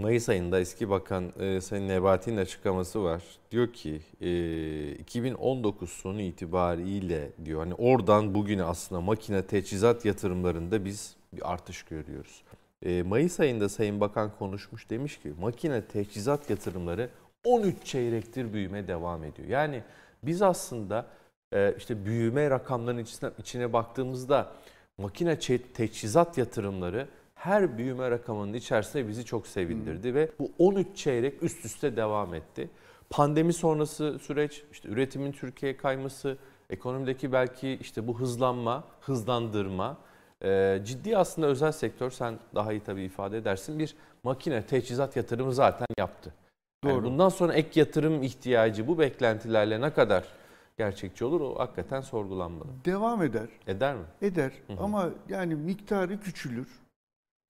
Mayıs ayında eski bakan e, Sayın Nebati'nin açıklaması var. Diyor ki e, 2019 sonu itibariyle diyor hani oradan bugüne aslında makine teçhizat yatırımlarında biz bir artış görüyoruz. E, Mayıs ayında Sayın Bakan konuşmuş demiş ki makine teçhizat yatırımları 13 çeyrektir büyüme devam ediyor. Yani biz aslında e, işte büyüme rakamlarının içine, içine baktığımızda makine teçhizat yatırımları her büyüme rakamının içerisinde bizi çok sevindirdi hmm. ve bu 13 çeyrek üst üste devam etti. Pandemi sonrası süreç, işte üretimin Türkiye'ye kayması, ekonomideki belki işte bu hızlanma, hızlandırma, e, ciddi aslında özel sektör sen daha iyi tabii ifade edersin bir makine teçhizat yatırımı zaten yaptı. Doğru. Yani bundan sonra ek yatırım ihtiyacı bu beklentilerle ne kadar gerçekçi olur o hakikaten sorgulanmalı. Devam eder. Eder mi? Eder hı hı. ama yani miktarı küçülür.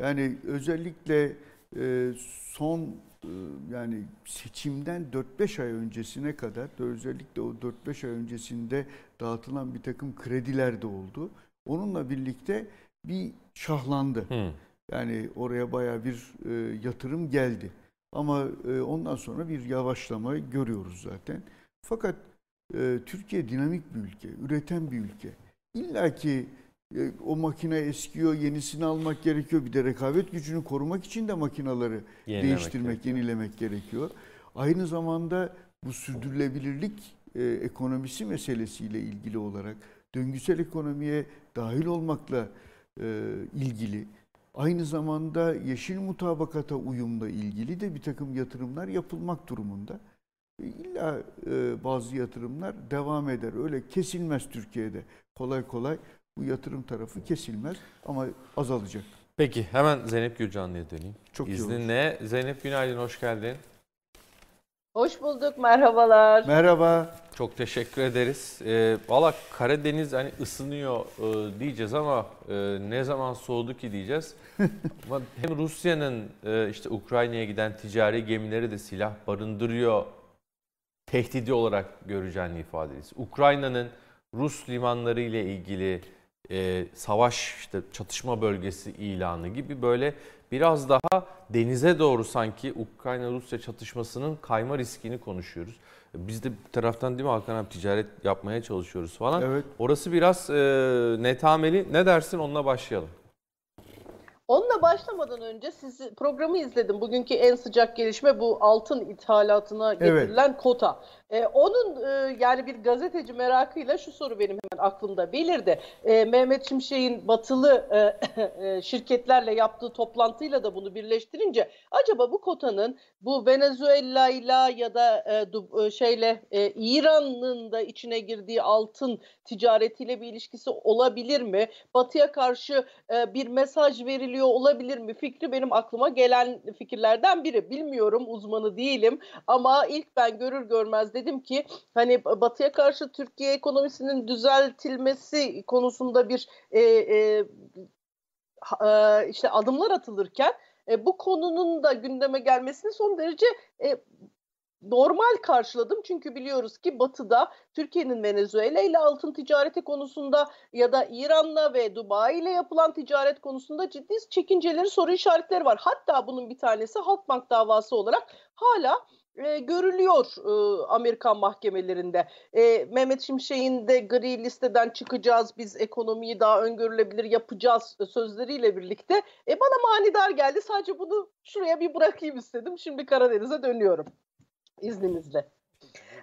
Yani özellikle e, son e, yani seçimden 4-5 ay öncesine kadar özellikle o 4-5 ay öncesinde dağıtılan bir takım krediler de oldu. Onunla birlikte bir şahlandı. Hı. Yani oraya baya bir e, yatırım geldi. Ama e, ondan sonra bir yavaşlama görüyoruz zaten. Fakat e, Türkiye dinamik bir ülke, üreten bir ülke. İlla ki e, o makine eskiyor, yenisini almak gerekiyor. Bir de rekabet gücünü korumak için de makinaları yenilemek değiştirmek, gerekiyor. yenilemek gerekiyor. Aynı zamanda bu sürdürülebilirlik e, ekonomisi meselesiyle ilgili olarak döngüsel ekonomiye dahil olmakla e, ilgili aynı zamanda yeşil mutabakata uyumla ilgili de bir takım yatırımlar yapılmak durumunda. E, illa e, bazı yatırımlar devam eder. Öyle kesilmez Türkiye'de. Kolay kolay bu yatırım tarafı kesilmez ama azalacak. Peki hemen Zeynep Gülcanlı'ya döneyim. Çok İzninle Zeynep günaydın, hoş geldin. Hoş bulduk, merhabalar. Merhaba. Çok teşekkür ederiz. E, Valla Karadeniz hani ısınıyor e, diyeceğiz ama e, ne zaman soğudu ki diyeceğiz. ama hem Rusya'nın e, işte Ukrayna'ya giden ticari gemileri de silah barındırıyor tehdidi olarak göreceğini ifade ediyoruz. Ukrayna'nın Rus limanları ile ilgili e, savaş işte çatışma bölgesi ilanı gibi böyle biraz daha denize doğru sanki Ukrayna-Rusya çatışmasının kayma riskini konuşuyoruz. Biz de bir taraftan değil mi Hakan abi ticaret yapmaya çalışıyoruz falan. Evet. Orası biraz e, netameli. Ne dersin onunla başlayalım. Onunla başlamadan önce sizi programı izledim. Bugünkü en sıcak gelişme bu altın ithalatına getirilen evet. kota. Ee, onun e, yani bir gazeteci merakıyla şu soru benim hemen aklımda belirdi. Ee, Mehmet Şimşek'in batılı e, e, şirketlerle yaptığı toplantıyla da bunu birleştirince acaba bu kotanın bu Venezuela'yla ya da e, e, şeyle e, İran'ın da içine girdiği altın ticaretiyle bir ilişkisi olabilir mi? Batıya karşı e, bir mesaj veriliyor olabilir mi? Fikri benim aklıma gelen fikirlerden biri. Bilmiyorum uzmanı değilim ama ilk ben görür görmez dedim ki hani Batı'ya karşı Türkiye ekonomisinin düzeltilmesi konusunda bir e, e, e, işte adımlar atılırken e, bu konunun da gündeme gelmesini son derece e, normal karşıladım. Çünkü biliyoruz ki Batı'da Türkiye'nin Venezuela ile altın ticareti konusunda ya da İran'la ve Dubai ile yapılan ticaret konusunda ciddi çekinceleri, soru işaretleri var. Hatta bunun bir tanesi Halkbank davası olarak hala e, görülüyor e, Amerikan mahkemelerinde. E, Mehmet Şimşek'in de gri listeden çıkacağız, biz ekonomiyi daha öngörülebilir yapacağız sözleriyle birlikte. E, bana manidar geldi. Sadece bunu şuraya bir bırakayım istedim. Şimdi Karadeniz'e dönüyorum izninizle.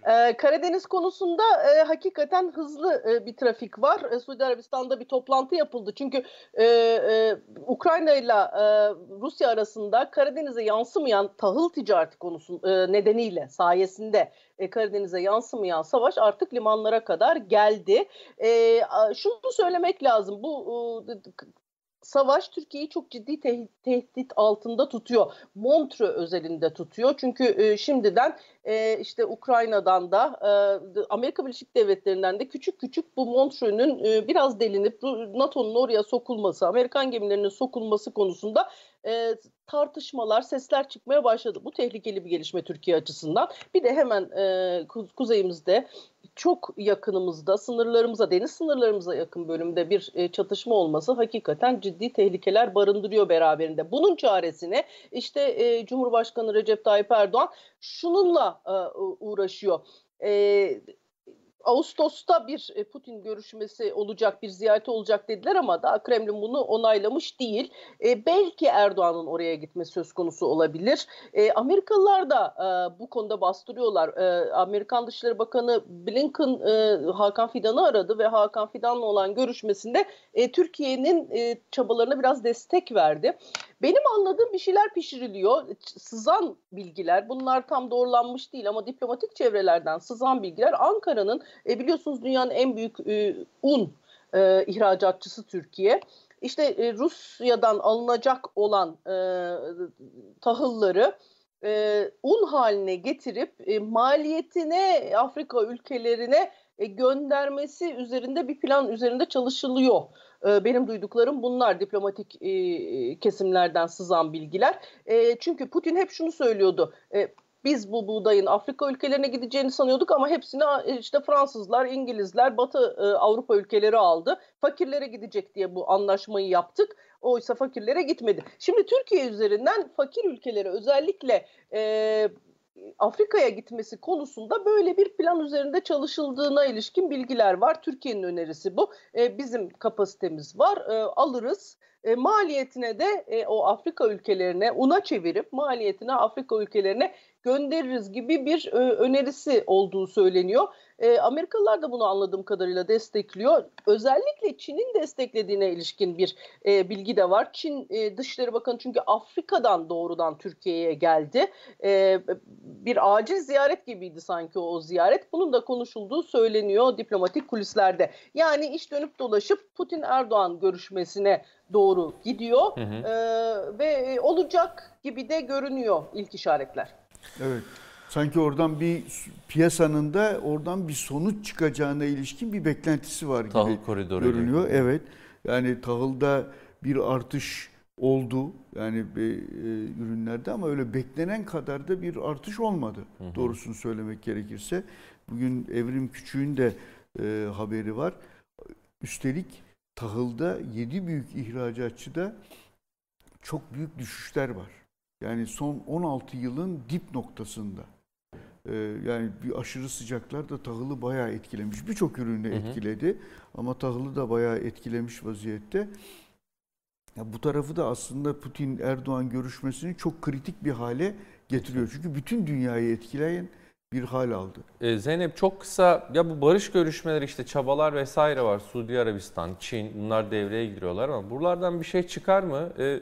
Ee, Karadeniz konusunda e, hakikaten hızlı e, bir trafik var. E, Suudi Arabistan'da bir toplantı yapıldı. Çünkü e, e, Ukrayna ile e, Rusya arasında Karadeniz'e yansımayan tahıl ticareti konusu e, nedeniyle sayesinde e, Karadeniz'e yansımayan savaş artık limanlara kadar geldi. E, şunu söylemek lazım. Bu e, savaş Türkiye'yi çok ciddi tehdit, tehdit altında tutuyor. Montreux özelinde tutuyor. Çünkü e, şimdiden e, işte Ukrayna'dan da e, Amerika Birleşik Devletleri'nden de küçük küçük bu Montreux'ün e, biraz delinip NATO'nun oraya sokulması, Amerikan gemilerinin sokulması konusunda e, tartışmalar, sesler çıkmaya başladı. Bu tehlikeli bir gelişme Türkiye açısından. Bir de hemen e, kuzeyimizde çok yakınımızda, sınırlarımıza, deniz sınırlarımıza yakın bölümde bir e, çatışma olması hakikaten ciddi tehlikeler barındırıyor beraberinde. Bunun çaresine işte e, Cumhurbaşkanı Recep Tayyip Erdoğan şununla e, uğraşıyor. E, Ağustos'ta bir e, Putin görüşmesi olacak, bir ziyareti olacak dediler ama daha Kremlin bunu onaylamış değil. E, belki Erdoğan'ın oraya gitmesi söz konusu olabilir. E, Amerikalılar da e, bu konuda bastırıyorlar. E, Amerikan Dışişleri Bakanı Blinken e, Hakan Fidan'ı aradı ve Hakan Fidan'la olan görüşmesinde e, Türkiye'nin e, çabalarına biraz destek verdi. Benim anladığım bir şeyler pişiriliyor. Sızan bilgiler, bunlar tam doğrulanmış değil ama diplomatik çevrelerden sızan bilgiler Ankara'nın e, biliyorsunuz dünyanın en büyük e, un e, ihracatçısı Türkiye. İşte e, Rusya'dan alınacak olan e, tahılları e, un haline getirip e, maliyetine Afrika ülkelerine e, göndermesi üzerinde bir plan üzerinde çalışılıyor. E, benim duyduklarım bunlar diplomatik e, kesimlerden sızan bilgiler. Çünkü Putin hep şunu söylüyordu. Biz bu buğdayın Afrika ülkelerine gideceğini sanıyorduk ama hepsini işte Fransızlar, İngilizler, Batı Avrupa ülkeleri aldı. Fakirlere gidecek diye bu anlaşmayı yaptık. Oysa fakirlere gitmedi. Şimdi Türkiye üzerinden fakir ülkelere özellikle Afrika'ya gitmesi konusunda böyle bir plan üzerinde çalışıldığına ilişkin bilgiler var. Türkiye'nin önerisi bu. E, bizim kapasitemiz var, e, alırız. E, maliyetine de e, o Afrika ülkelerine una çevirip maliyetine Afrika ülkelerine göndeririz gibi bir e, önerisi olduğu söyleniyor. E, Amerikalılar da bunu anladığım kadarıyla destekliyor. Özellikle Çin'in desteklediğine ilişkin bir e, bilgi de var. Çin e, Dışişleri Bakanı çünkü Afrika'dan doğrudan Türkiye'ye geldi. E, bir acil ziyaret gibiydi sanki o ziyaret. Bunun da konuşulduğu söyleniyor diplomatik kulislerde. Yani iş dönüp dolaşıp Putin-Erdoğan görüşmesine doğru gidiyor hı hı. E, ve olacak gibi de görünüyor ilk işaretler. Evet. Sanki oradan bir piyasanın da oradan bir sonuç çıkacağına ilişkin bir beklentisi var gibi tahıl koridoru görünüyor. Gibi. Evet. Yani tahılda bir artış oldu yani e, ürünlerde ama öyle beklenen kadar da bir artış olmadı. Hı hı. Doğrusunu söylemek gerekirse. Bugün Evrim Küçük'ün de e, haberi var. Üstelik tahılda 7 büyük ihracatçıda çok büyük düşüşler var. Yani son 16 yılın dip noktasında. Ee, yani bir aşırı sıcaklar da tahılı bayağı etkilemiş. Birçok ürünü etkiledi ama tahılı da bayağı etkilemiş vaziyette. Ya bu tarafı da aslında Putin-Erdoğan görüşmesini çok kritik bir hale getiriyor. Çünkü bütün dünyayı etkileyen bir hal aldı. Ee, Zeynep çok kısa ya bu barış görüşmeleri işte çabalar vesaire var. Suudi Arabistan, Çin bunlar devreye giriyorlar ama buralardan bir şey çıkar mı? Ee,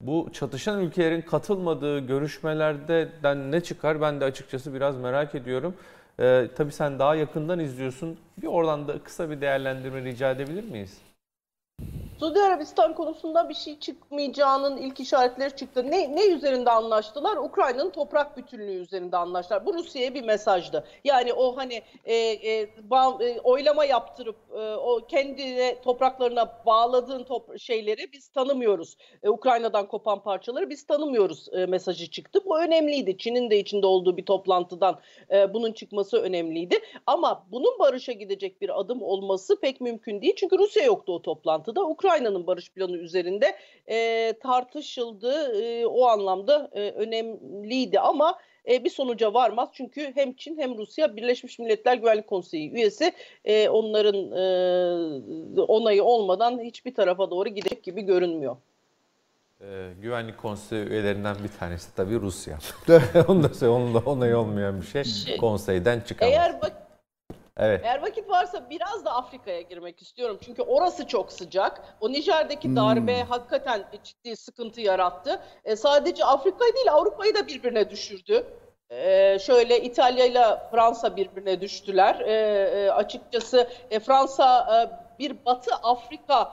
bu çatışan ülkelerin katılmadığı görüşmelerden ne çıkar ben de açıkçası biraz merak ediyorum. Ee, tabii sen daha yakından izliyorsun. Bir oradan da kısa bir değerlendirme rica edebilir miyiz? Suudi Arabistan konusunda bir şey çıkmayacağının ilk işaretleri çıktı. Ne, ne üzerinde anlaştılar? Ukrayna'nın toprak bütünlüğü üzerinde anlaştılar. Bu Rusya'ya bir mesajdı. Yani o hani e, e, ba, e, oylama yaptırıp e, o kendine topraklarına bağladığın top, şeyleri biz tanımıyoruz. E, Ukrayna'dan kopan parçaları biz tanımıyoruz e, mesajı çıktı. Bu önemliydi. Çin'in de içinde olduğu bir toplantıdan e, bunun çıkması önemliydi. Ama bunun barışa gidecek bir adım olması pek mümkün değil. Çünkü Rusya yoktu o toplantıda. Ukrayna Ukrayna'nın barış planı üzerinde e, tartışıldı. E, o anlamda e, önemliydi ama e, bir sonuca varmaz. Çünkü hem Çin hem Rusya Birleşmiş Milletler Güvenlik Konseyi üyesi e, onların e, onayı olmadan hiçbir tarafa doğru gidecek gibi görünmüyor. Ee, güvenlik konseyi üyelerinden bir tanesi tabii Rusya. onu da söyle, onun da onay olmayan bir şey. şey konseyden çıkamaz. Eğer bak Evet. Eğer vakit varsa biraz da Afrika'ya girmek istiyorum. Çünkü orası çok sıcak. O Nijer'deki darbe hmm. hakikaten ciddi sıkıntı yarattı. E, sadece Afrika'yı değil Avrupa'yı da birbirine düşürdü. Ee, şöyle İtalya ile Fransa birbirine düştüler. Ee, açıkçası e, Fransa e, bir Batı Afrika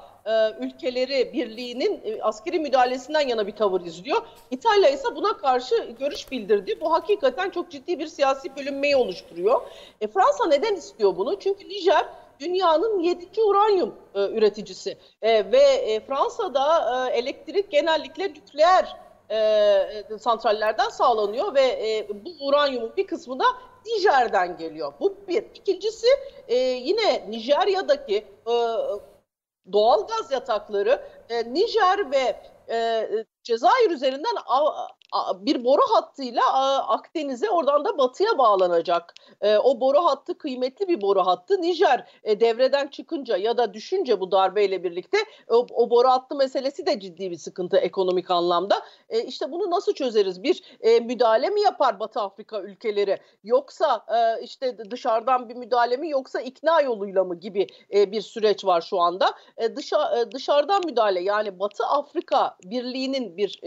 ülkeleri birliğinin e, askeri müdahalesinden yana bir tavır izliyor. İtalya ise buna karşı görüş bildirdi. Bu hakikaten çok ciddi bir siyasi bölünmeyi oluşturuyor. E, Fransa neden istiyor bunu? Çünkü Nijer dünyanın 7. uranyum e, üreticisi e, ve e, Fransa'da e, elektrik genellikle nükleer e, santrallerden sağlanıyor ve e, bu uranyumun bir kısmı da Nijer'den geliyor. Bu bir. İkincisi e, yine Nijerya'daki e, doğal gaz yatakları e, Nijer ve e, Cezayir üzerinden bir boru hattıyla Akdeniz'e oradan da batıya bağlanacak. E, o boru hattı kıymetli bir boru hattı. Nijer e, devreden çıkınca ya da düşünce bu darbeyle birlikte o, boru hattı meselesi de ciddi bir sıkıntı ekonomik anlamda. E, işte bunu nasıl çözeriz? Bir müdahale mi yapar Batı Afrika ülkeleri yoksa işte dışarıdan bir müdahale mi yoksa ikna yoluyla mı gibi bir süreç var şu anda. Dışa, dışarıdan müdahale yani Batı Afrika Birliği'nin bir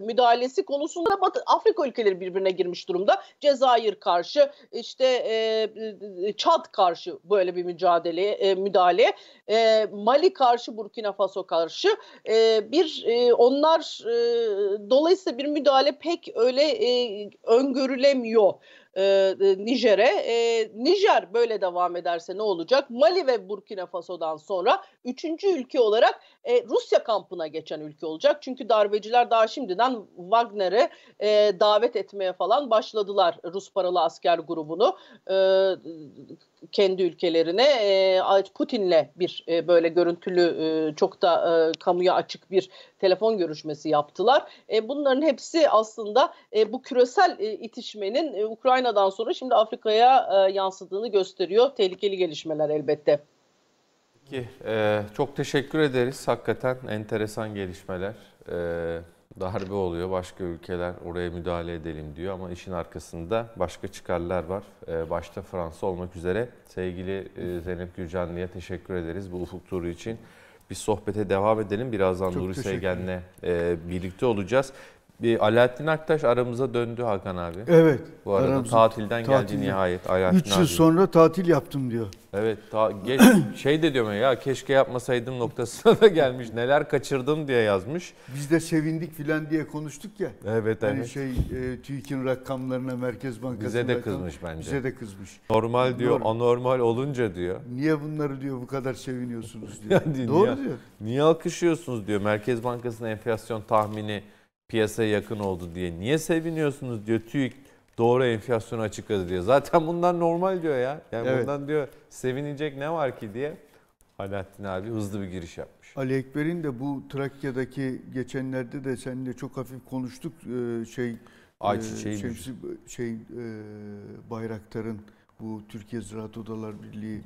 müdahalesi konusunda Batı Afrika ülkeleri birbirine girmiş durumda. Cezayir karşı, işte e, Çad karşı böyle bir mücadele e, müdahale, e, Mali karşı, Burkina Faso karşı. E, bir e, onlar e, dolayısıyla bir müdahale pek öyle e, öngörülemiyor e, e, Nijer'e. E, Nijer böyle devam ederse ne olacak? Mali ve Burkina Faso'dan sonra üçüncü ülke olarak e, Rusya kampına geçen ülke olacak. Çünkü darbeciler daha şimdiden Wagner'e e, davet etmeye falan başladılar Rus paralı asker grubunu. Kendi ülkelerine Putin'le bir böyle görüntülü çok da kamuya açık bir telefon görüşmesi yaptılar. Bunların hepsi aslında bu küresel itişmenin Ukrayna'dan sonra şimdi Afrika'ya yansıdığını gösteriyor. Tehlikeli gelişmeler elbette. Peki, çok teşekkür ederiz. Hakikaten enteresan gelişmeler. E, darbe oluyor, başka ülkeler oraya müdahale edelim diyor ama işin arkasında başka çıkarlar var. E, başta Fransa olmak üzere. Sevgili e, Zeynep Gürcanlı'ya teşekkür ederiz bu ufuk turu için. Bir sohbete devam edelim. Birazdan Çok Nuri Seygen'le e, birlikte olacağız. Bir Alaaddin Aktaş aramıza döndü Hakan abi. Evet. Bu arada aramıza, tatilden tatil geldi nihayet. Alaaddin 3 yıl abi. sonra tatil yaptım diyor. Evet. Ta, geç, şey de diyorum ya keşke yapmasaydım noktasına da gelmiş. Neler kaçırdım diye yazmış. Biz de sevindik filan diye konuştuk ya. Evet hani evet. şey e, TÜİK'in rakamlarına Merkez Bankası Bize de kızmış bence. Bize de kızmış. Normal diyor, Doğru. anormal olunca diyor. Niye bunları diyor bu kadar seviniyorsunuz diyor. Yani Doğru niye, diyor. Niye alkışlıyorsunuz diyor. Merkez Bankası'nın enflasyon tahmini piyasaya yakın oldu diye. Niye seviniyorsunuz diyor TÜİK doğru enflasyonu açıkladı diyor. Zaten bundan normal diyor ya. Yani evet. bundan diyor sevinecek ne var ki diye Alaaddin abi hızlı bir giriş yapmış. Ali Ekber'in de bu Trakya'daki geçenlerde de seninle çok hafif konuştuk e, şey e, Şemsi, şey e, Bayraktar'ın bu Türkiye Ziraat Odalar Birliği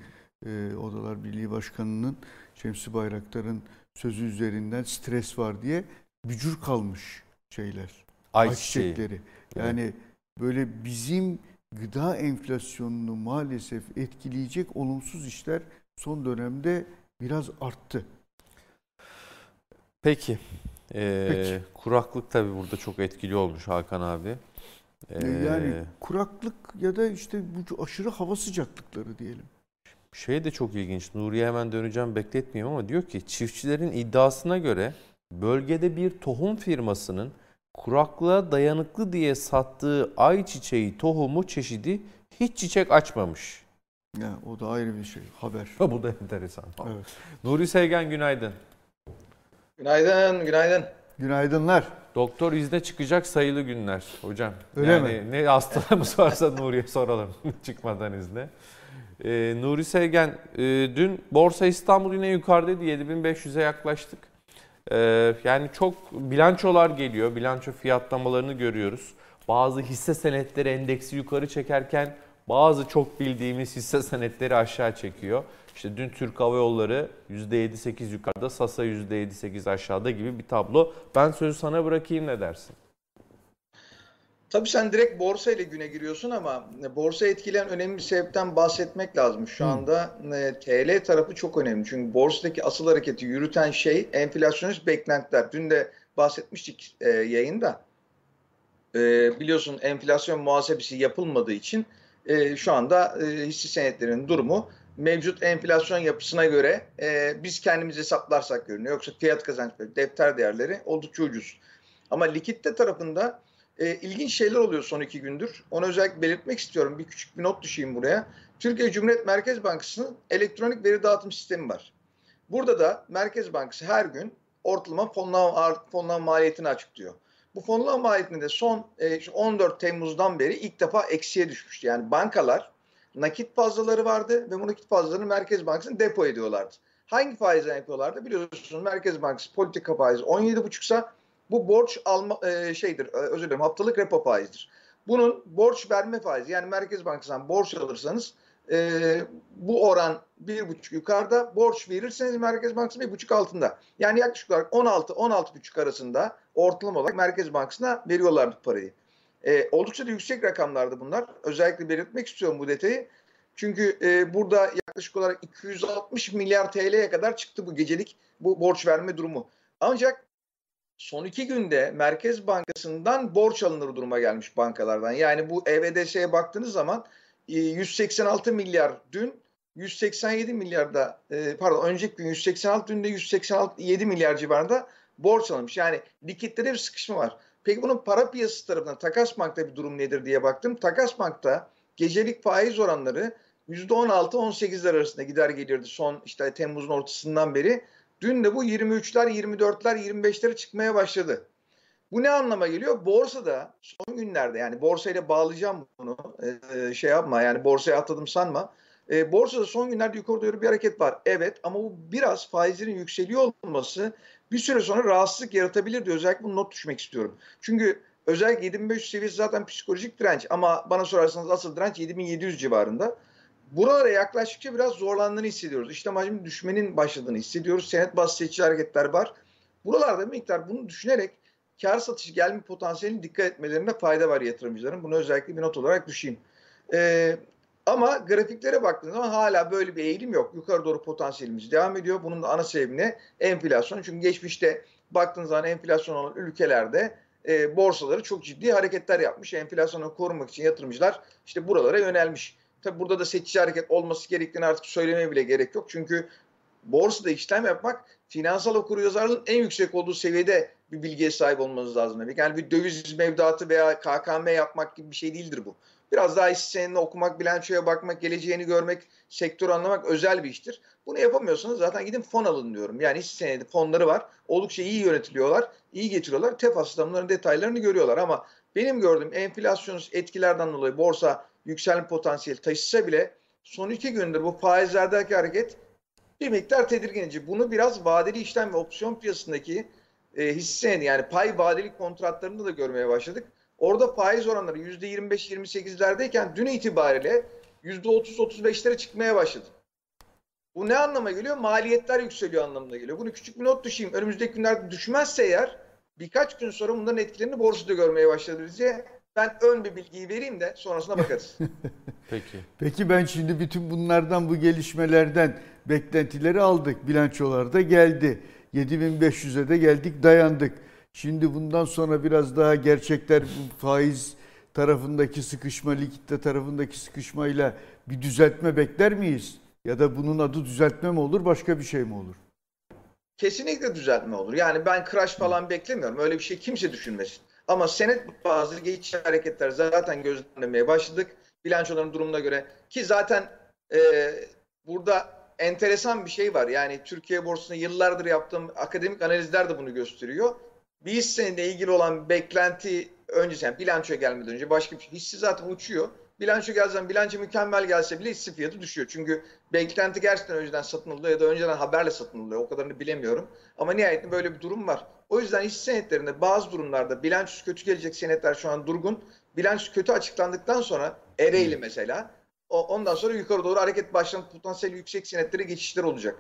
Odalar Birliği Başkanı'nın Şemsi Bayraktar'ın sözü üzerinden stres var diye bücür kalmış şeyler. Ayçiçekleri. Yani evet. böyle bizim gıda enflasyonunu maalesef etkileyecek olumsuz işler son dönemde biraz arttı. Peki. Ee, Peki. Kuraklık tabii burada çok etkili olmuş Hakan abi. Ee, yani kuraklık ya da işte bu aşırı hava sıcaklıkları diyelim. Şey de çok ilginç. Nuriye hemen döneceğim bekletmeyeyim ama diyor ki çiftçilerin iddiasına göre bölgede bir tohum firmasının kuraklığa dayanıklı diye sattığı ayçiçeği tohumu çeşidi hiç çiçek açmamış. Ya, o da ayrı bir şey. Haber. Ha, bu da enteresan. Evet. Nuri Sevgen günaydın. Günaydın, günaydın. Günaydınlar. Doktor izne çıkacak sayılı günler hocam. Öyle yani mi? Ne hastalığımız varsa Nuri'ye soralım çıkmadan izne. Ee, Nuri Sevgen, e, dün Borsa İstanbul yine yukarıdaydı. 7500'e yaklaştık. Ee, yani çok bilançolar geliyor. Bilanço fiyatlamalarını görüyoruz. Bazı hisse senetleri endeksi yukarı çekerken bazı çok bildiğimiz hisse senetleri aşağı çekiyor. İşte dün Türk Hava Yolları %7-8 yukarıda, Sasa %7-8 aşağıda gibi bir tablo. Ben sözü sana bırakayım ne dersin? Tabii sen direkt borsa ile güne giriyorsun ama e, borsa etkileyen önemli bir sebepten bahsetmek lazım. Şu anda e, TL tarafı çok önemli. Çünkü borsadaki asıl hareketi yürüten şey enflasyonist beklentiler. Dün de bahsetmiştik e, yayında. E, biliyorsun enflasyon muhasebesi yapılmadığı için e, şu anda e, hisse senetlerinin durumu mevcut enflasyon yapısına göre e, biz kendimiz hesaplarsak görünüyor. Yoksa fiyat kazanç defter değerleri oldukça ucuz. Ama likitte tarafında e, ilginç şeyler oluyor son iki gündür. Onu özellikle belirtmek istiyorum. Bir küçük bir not düşeyim buraya. Türkiye Cumhuriyet Merkez Bankası'nın elektronik veri dağıtım sistemi var. Burada da Merkez Bankası her gün ortalama fonlama, fonlama maliyetini açıklıyor. Bu fonlama maliyetinde de son e, 14 Temmuz'dan beri ilk defa eksiye düşmüştü. Yani bankalar nakit fazlaları vardı ve bu nakit fazlalarını Merkez Bankası'nın depo ediyorlardı. Hangi faizden yapıyorlardı? Biliyorsunuz Merkez Bankası politika faizi 17,5 sa bu borç alma e, şeydir, e, özür dilerim haftalık repo faizidir. Bunun borç verme faizi yani Merkez Bankası'ndan borç alırsanız e, bu oran bir buçuk yukarıda, borç verirseniz Merkez Bankası bir buçuk altında. Yani yaklaşık olarak 16-16,5 arasında ortalama olarak Merkez Bankası'na veriyorlardı parayı. E, oldukça da yüksek rakamlardı bunlar. Özellikle belirtmek istiyorum bu detayı. Çünkü e, burada yaklaşık olarak 260 milyar TL'ye kadar çıktı bu gecelik bu borç verme durumu. Ancak son iki günde Merkez Bankası'ndan borç alınır duruma gelmiş bankalardan. Yani bu EVDS'ye baktığınız zaman 186 e, milyar dün 187 milyarda e, pardon önceki gün 186 dün de 187 milyar civarında borç alınmış. Yani likitte bir sıkışma var. Peki bunun para piyasası tarafından Takas Bank'ta bir durum nedir diye baktım. Takas Bank'ta gecelik faiz oranları %16-18'ler arasında gider geliyordu son işte Temmuz'un ortasından beri. Dün de bu 23'ler, 24'ler, 25'lere çıkmaya başladı. Bu ne anlama geliyor? Borsada son günlerde yani borsayla bağlayacağım bunu e, şey yapma yani borsaya atladım sanma. E, borsada son günlerde yukarı doğru bir hareket var. Evet ama bu biraz faizlerin yükseliyor olması bir süre sonra rahatsızlık yaratabilir diye özellikle bunu not düşmek istiyorum. Çünkü özellikle 7500 seviyesi zaten psikolojik direnç ama bana sorarsanız asıl direnç 7700 civarında. Buralara yaklaştıkça biraz zorlandığını hissediyoruz. İşte hacmi düşmenin başladığını hissediyoruz. Senet bazı hareketler var. Buralarda bir miktar bunu düşünerek kar satışı gelme potansiyeline dikkat etmelerinde fayda var yatırımcıların. Bunu özellikle bir not olarak düşeyim. Ee, ama grafiklere baktığınız zaman hala böyle bir eğilim yok. Yukarı doğru potansiyelimiz devam ediyor. Bunun da ana sebebi ne? Enflasyon. Çünkü geçmişte baktığınız zaman enflasyon olan ülkelerde e, borsaları çok ciddi hareketler yapmış. Enflasyonu korumak için yatırımcılar işte buralara yönelmiş. Tabi burada da seçici hareket olması gerektiğini artık söylemeye bile gerek yok. Çünkü borsada işlem yapmak finansal okuryazarlığın en yüksek olduğu seviyede bir bilgiye sahip olmanız lazım demek. Yani bir döviz mevduatı veya KKM yapmak gibi bir şey değildir bu. Biraz daha hisse okumak, bilançoya bakmak, geleceğini görmek, sektörü anlamak özel bir iştir. Bunu yapamıyorsanız zaten gidin fon alın diyorum. Yani hisse fonları var. Oldukça iyi yönetiliyorlar, iyi getiriyorlar. TEFAS'ta bunların detaylarını görüyorlar ama benim gördüğüm enflasyonist etkilerden dolayı borsa yükselme potansiyeli taşısa bile son iki gündür bu faizlerdeki hareket bir miktar tedirgin. Bunu biraz vadeli işlem ve opsiyon piyasasındaki e, hisse yani pay vadeli kontratlarında da görmeye başladık. Orada faiz oranları %25-28'lerdeyken dün itibariyle %30-35'lere çıkmaya başladı. Bu ne anlama geliyor? Maliyetler yükseliyor anlamına geliyor. Bunu küçük bir not düşeyim. Önümüzdeki günlerde düşmezse eğer birkaç gün sonra bunların etkilerini borsada görmeye başlarız diye ben ön bir bilgiyi vereyim de sonrasına bakarız. Peki. Peki ben şimdi bütün bunlardan bu gelişmelerden beklentileri aldık. Bilançolar da geldi. 7500'e de geldik dayandık. Şimdi bundan sonra biraz daha gerçekler faiz tarafındaki sıkışma, likitte tarafındaki sıkışmayla bir düzeltme bekler miyiz? Ya da bunun adı düzeltme mi olur, başka bir şey mi olur? Kesinlikle düzeltme olur. Yani ben crash falan beklemiyorum. Öyle bir şey kimse düşünmesin. Ama senet bazı geçici hareketler zaten gözlemlemeye başladık. Bilançoların durumuna göre ki zaten e, burada enteresan bir şey var. Yani Türkiye borsasında yıllardır yaptığım akademik analizler de bunu gösteriyor bir hisseyle ilgili olan beklenti öncesi yani bilançoya gelmeden önce başka bir şey. Hissi zaten uçuyor. Bilanço gelsen bilanço mükemmel gelse bile hisse fiyatı düşüyor. Çünkü beklenti gerçekten önceden satın alınıyor ya da önceden haberle satın alınıyor. O kadarını bilemiyorum. Ama nihayetinde böyle bir durum var. O yüzden hisse senetlerinde bazı durumlarda bilançosu kötü gelecek senetler şu an durgun. Bilanço kötü açıklandıktan sonra Ereğli mesela ondan sonra yukarı doğru hareket başlamak potansiyeli yüksek senetlere geçişler olacak.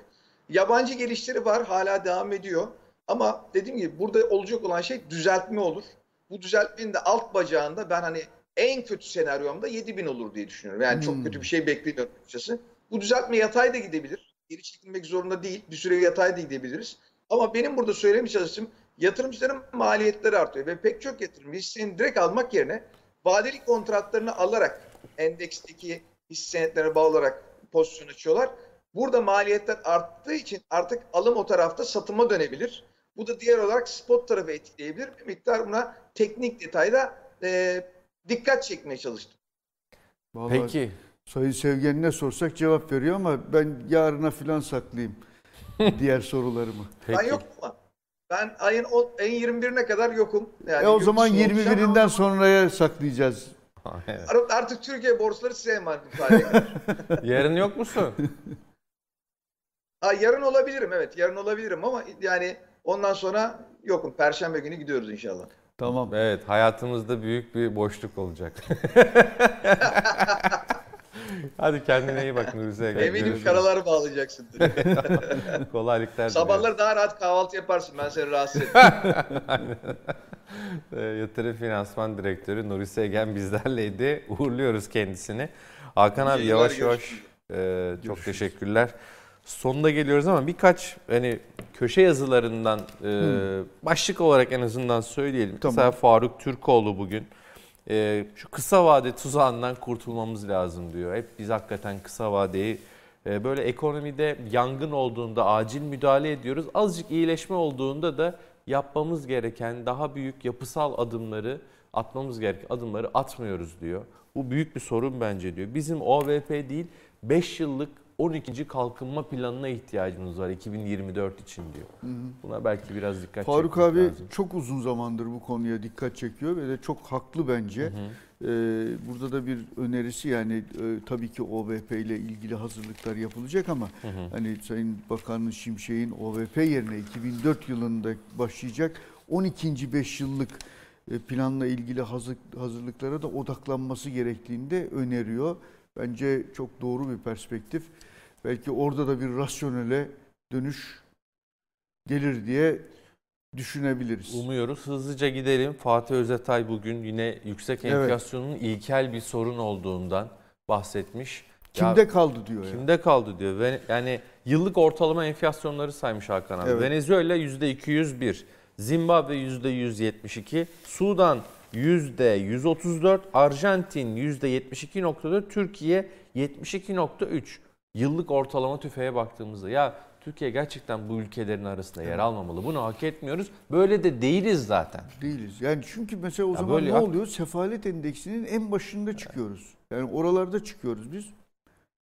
Yabancı gelişleri var hala devam ediyor. Ama dediğim gibi burada olacak olan şey düzeltme olur. Bu düzeltmenin de alt bacağında ben hani en kötü senaryomda 7000 olur diye düşünüyorum. Yani hmm. çok kötü bir şey beklemiyorum açıkçası. Bu düzeltme yatay da gidebilir. Geri çekilmek zorunda değil. Bir süre yatay da gidebiliriz. Ama benim burada söylemeye çalıştığım yatırımcıların maliyetleri artıyor ve pek çok yatırım hisseni direkt almak yerine vadeli kontratlarını alarak endeksteki hisse senetlerine bağlı olarak pozisyon açıyorlar. Burada maliyetler arttığı için artık alım o tarafta satıma dönebilir. Bu da diğer olarak spot tarafı etkileyebilir. Bir miktar buna teknik detayda e, dikkat çekmeye çalıştım. Vallahi Peki. Sayın Sevgen'ine sorsak cevap veriyor ama ben yarına filan saklayayım diğer sorularımı. Peki. Ben yokum ama. Ben ayın, ayın 21'ine kadar yokum. Yani e o zaman 21'inden sonraya saklayacağız. evet. Artık Türkiye borsaları size emanet Yarın yok musun? Ha, yarın olabilirim evet yarın olabilirim ama yani ondan sonra yokum. Perşembe günü gidiyoruz inşallah. Tamam. Evet hayatımızda büyük bir boşluk olacak. Hadi kendine iyi bak Nurize. Eminim karaları bağlayacaksın. Kolaylıklar Sabahları daha rahat kahvaltı yaparsın. Ben seni rahatsız ettim. Ee, yatırım Finansman Direktörü Nuri Segen bizlerleydi. Uğurluyoruz kendisini. Hakan abi yavaş yavaş e, çok Görüşürüz. teşekkürler. Sonunda geliyoruz ama birkaç hani köşe yazılarından e, başlık olarak en azından söyleyelim. Tamam. Mesela Faruk Türkoğlu bugün e, şu kısa vade tuzağından kurtulmamız lazım diyor. Hep biz hakikaten kısa vadeyi e, böyle ekonomide yangın olduğunda acil müdahale ediyoruz. Azıcık iyileşme olduğunda da yapmamız gereken daha büyük yapısal adımları atmamız gereken adımları atmıyoruz diyor. Bu büyük bir sorun bence diyor. Bizim OVP değil 5 yıllık 12. kalkınma planına ihtiyacımız var 2024 için diyor. Buna belki biraz dikkat Faruk abi lazım. çok uzun zamandır bu konuya dikkat çekiyor ve de çok haklı bence. Hı hı. Ee, burada da bir önerisi yani e, tabii ki OVP ile ilgili hazırlıklar yapılacak ama hı hı. hani Sayın Bakanın Şimşek'in OVP yerine 2004 yılında başlayacak 12. 5 yıllık e, planla ilgili hazır, hazırlıklara da odaklanması gerektiğini de öneriyor. Bence çok doğru bir perspektif. Belki orada da bir rasyonele dönüş gelir diye düşünebiliriz. Umuyoruz. Hızlıca gidelim. Fatih Özetay bugün yine yüksek enflasyonun evet. ilkel bir sorun olduğundan bahsetmiş. Kimde ya, kaldı diyor. Kimde yani. kaldı diyor. Ve yani yıllık ortalama enflasyonları saymış Hakan abi. Evet. Venezuela %201, Zimbabwe %172, Sudan %134, Arjantin %72.4, Türkiye 72.3. Yıllık ortalama tüfeğe baktığımızda ya Türkiye gerçekten bu ülkelerin arasında yer almamalı. Bunu hak etmiyoruz. Böyle de değiliz zaten. Değiliz. Yani çünkü mesela o ya zaman ne oluyor? Sefalet endeksinin en başında çıkıyoruz. Yani oralarda çıkıyoruz biz.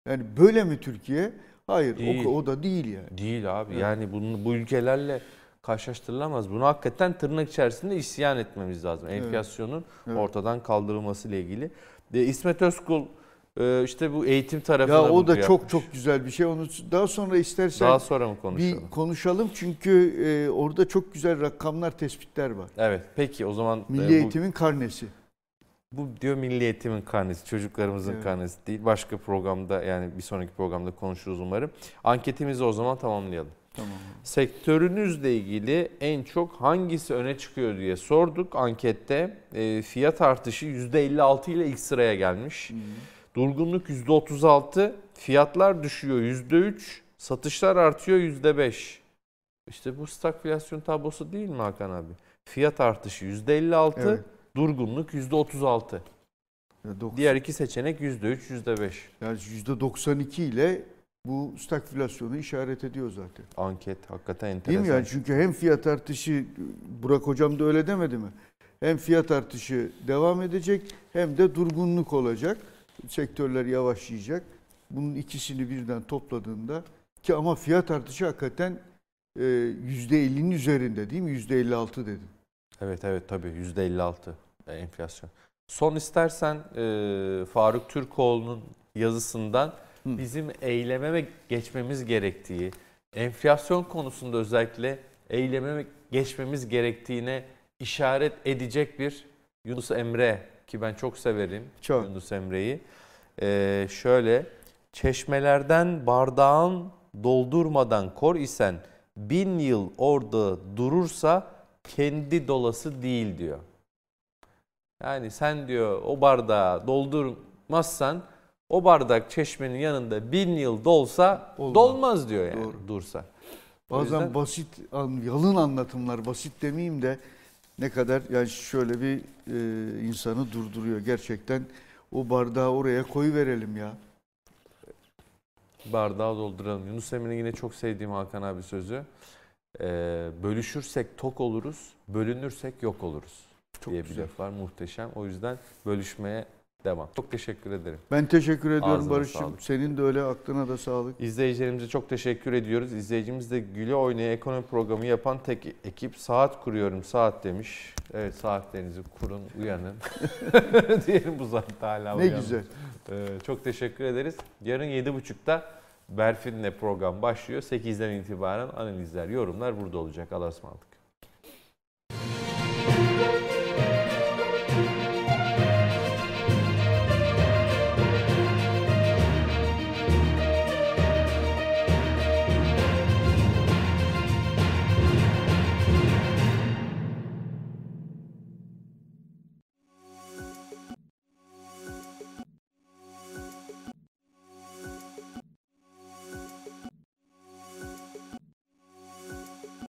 Yani böyle mi Türkiye? Hayır değil. o, o da değil yani. Değil abi. Evet. Yani bunu, bu ülkelerle karşılaştırılamaz. Bunu hakikaten tırnak içerisinde isyan etmemiz lazım. Enflasyonun evet. ortadan kaldırılması ile ilgili. De İsmet Özkul e, işte bu eğitim tarafına Ya o da yapmış. çok çok güzel bir şey. Onu daha sonra istersen daha sonra mı konuşalım? Bir konuşalım çünkü e, orada çok güzel rakamlar, tespitler var. Evet. Peki o zaman Milli e, bu, eğitimin karnesi. Bu diyor milli eğitimin karnesi, çocuklarımızın evet. karnesi değil. Başka programda yani bir sonraki programda konuşuruz umarım. Anketimizi o zaman tamamlayalım. Tamam. Sektörünüzle ilgili en çok hangisi öne çıkıyor diye sorduk ankette. E, fiyat artışı %56 ile ilk sıraya gelmiş. Hı. Durgunluk %36, fiyatlar düşüyor %3, satışlar artıyor %5. İşte bu stagflasyon tablosu değil mi Hakan abi? Fiyat artışı %56, evet. durgunluk %36. Diğer iki seçenek %3, %5. Yani %92 ile bu stagflasyonu işaret ediyor zaten. Anket hakikaten enteresan. Değil mi yani? Çünkü hem fiyat artışı, Burak Hocam da öyle demedi mi? Hem fiyat artışı devam edecek hem de durgunluk olacak. Sektörler yavaşlayacak. Bunun ikisini birden topladığında ki ama fiyat artışı hakikaten %50'nin e, üzerinde değil mi? %56 dedim. Evet evet tabii %56 enflasyon. Son istersen e, Faruk Türkoğlu'nun yazısından bizim eyleme geçmemiz gerektiği, enflasyon konusunda özellikle eyleme geçmemiz gerektiğine işaret edecek bir Yunus Emre ki ben çok severim çok. Yunus Emre'yi. Ee, şöyle çeşmelerden bardağın doldurmadan kor isen bin yıl orada durursa kendi dolası değil diyor. Yani sen diyor o bardağı doldurmazsan o bardak çeşmenin yanında bin yıl dolsa Olmaz. dolmaz diyor yani Doğru. dursa. O Bazen yüzden- basit, yalın anlatımlar, basit demeyeyim de ne kadar yani şöyle bir e, insanı durduruyor. Gerçekten o bardağı oraya koy verelim ya. bardağı dolduralım. Yunus Emre'nin yine çok sevdiğim Hakan abi sözü. Ee, bölüşürsek tok oluruz, bölünürsek yok oluruz Çok diye güzel. bir laf var. Muhteşem. O yüzden bölüşmeye devam. Çok teşekkür ederim. Ben teşekkür ediyorum Ağzına Barış'cığım. sağlık. Senin de öyle aklına da sağlık. İzleyicilerimize çok teşekkür ediyoruz. İzleyicimiz de güle oynaya ekonomi programı yapan tek ekip saat kuruyorum saat demiş. Evet saatlerinizi kurun uyanın. Diyelim bu saatte hala Ne uyanın. güzel. Ee, çok teşekkür ederiz. Yarın 7.30'da Berfin'le program başlıyor. 8'den itibaren analizler, yorumlar burada olacak. Allah'a ısmarladık.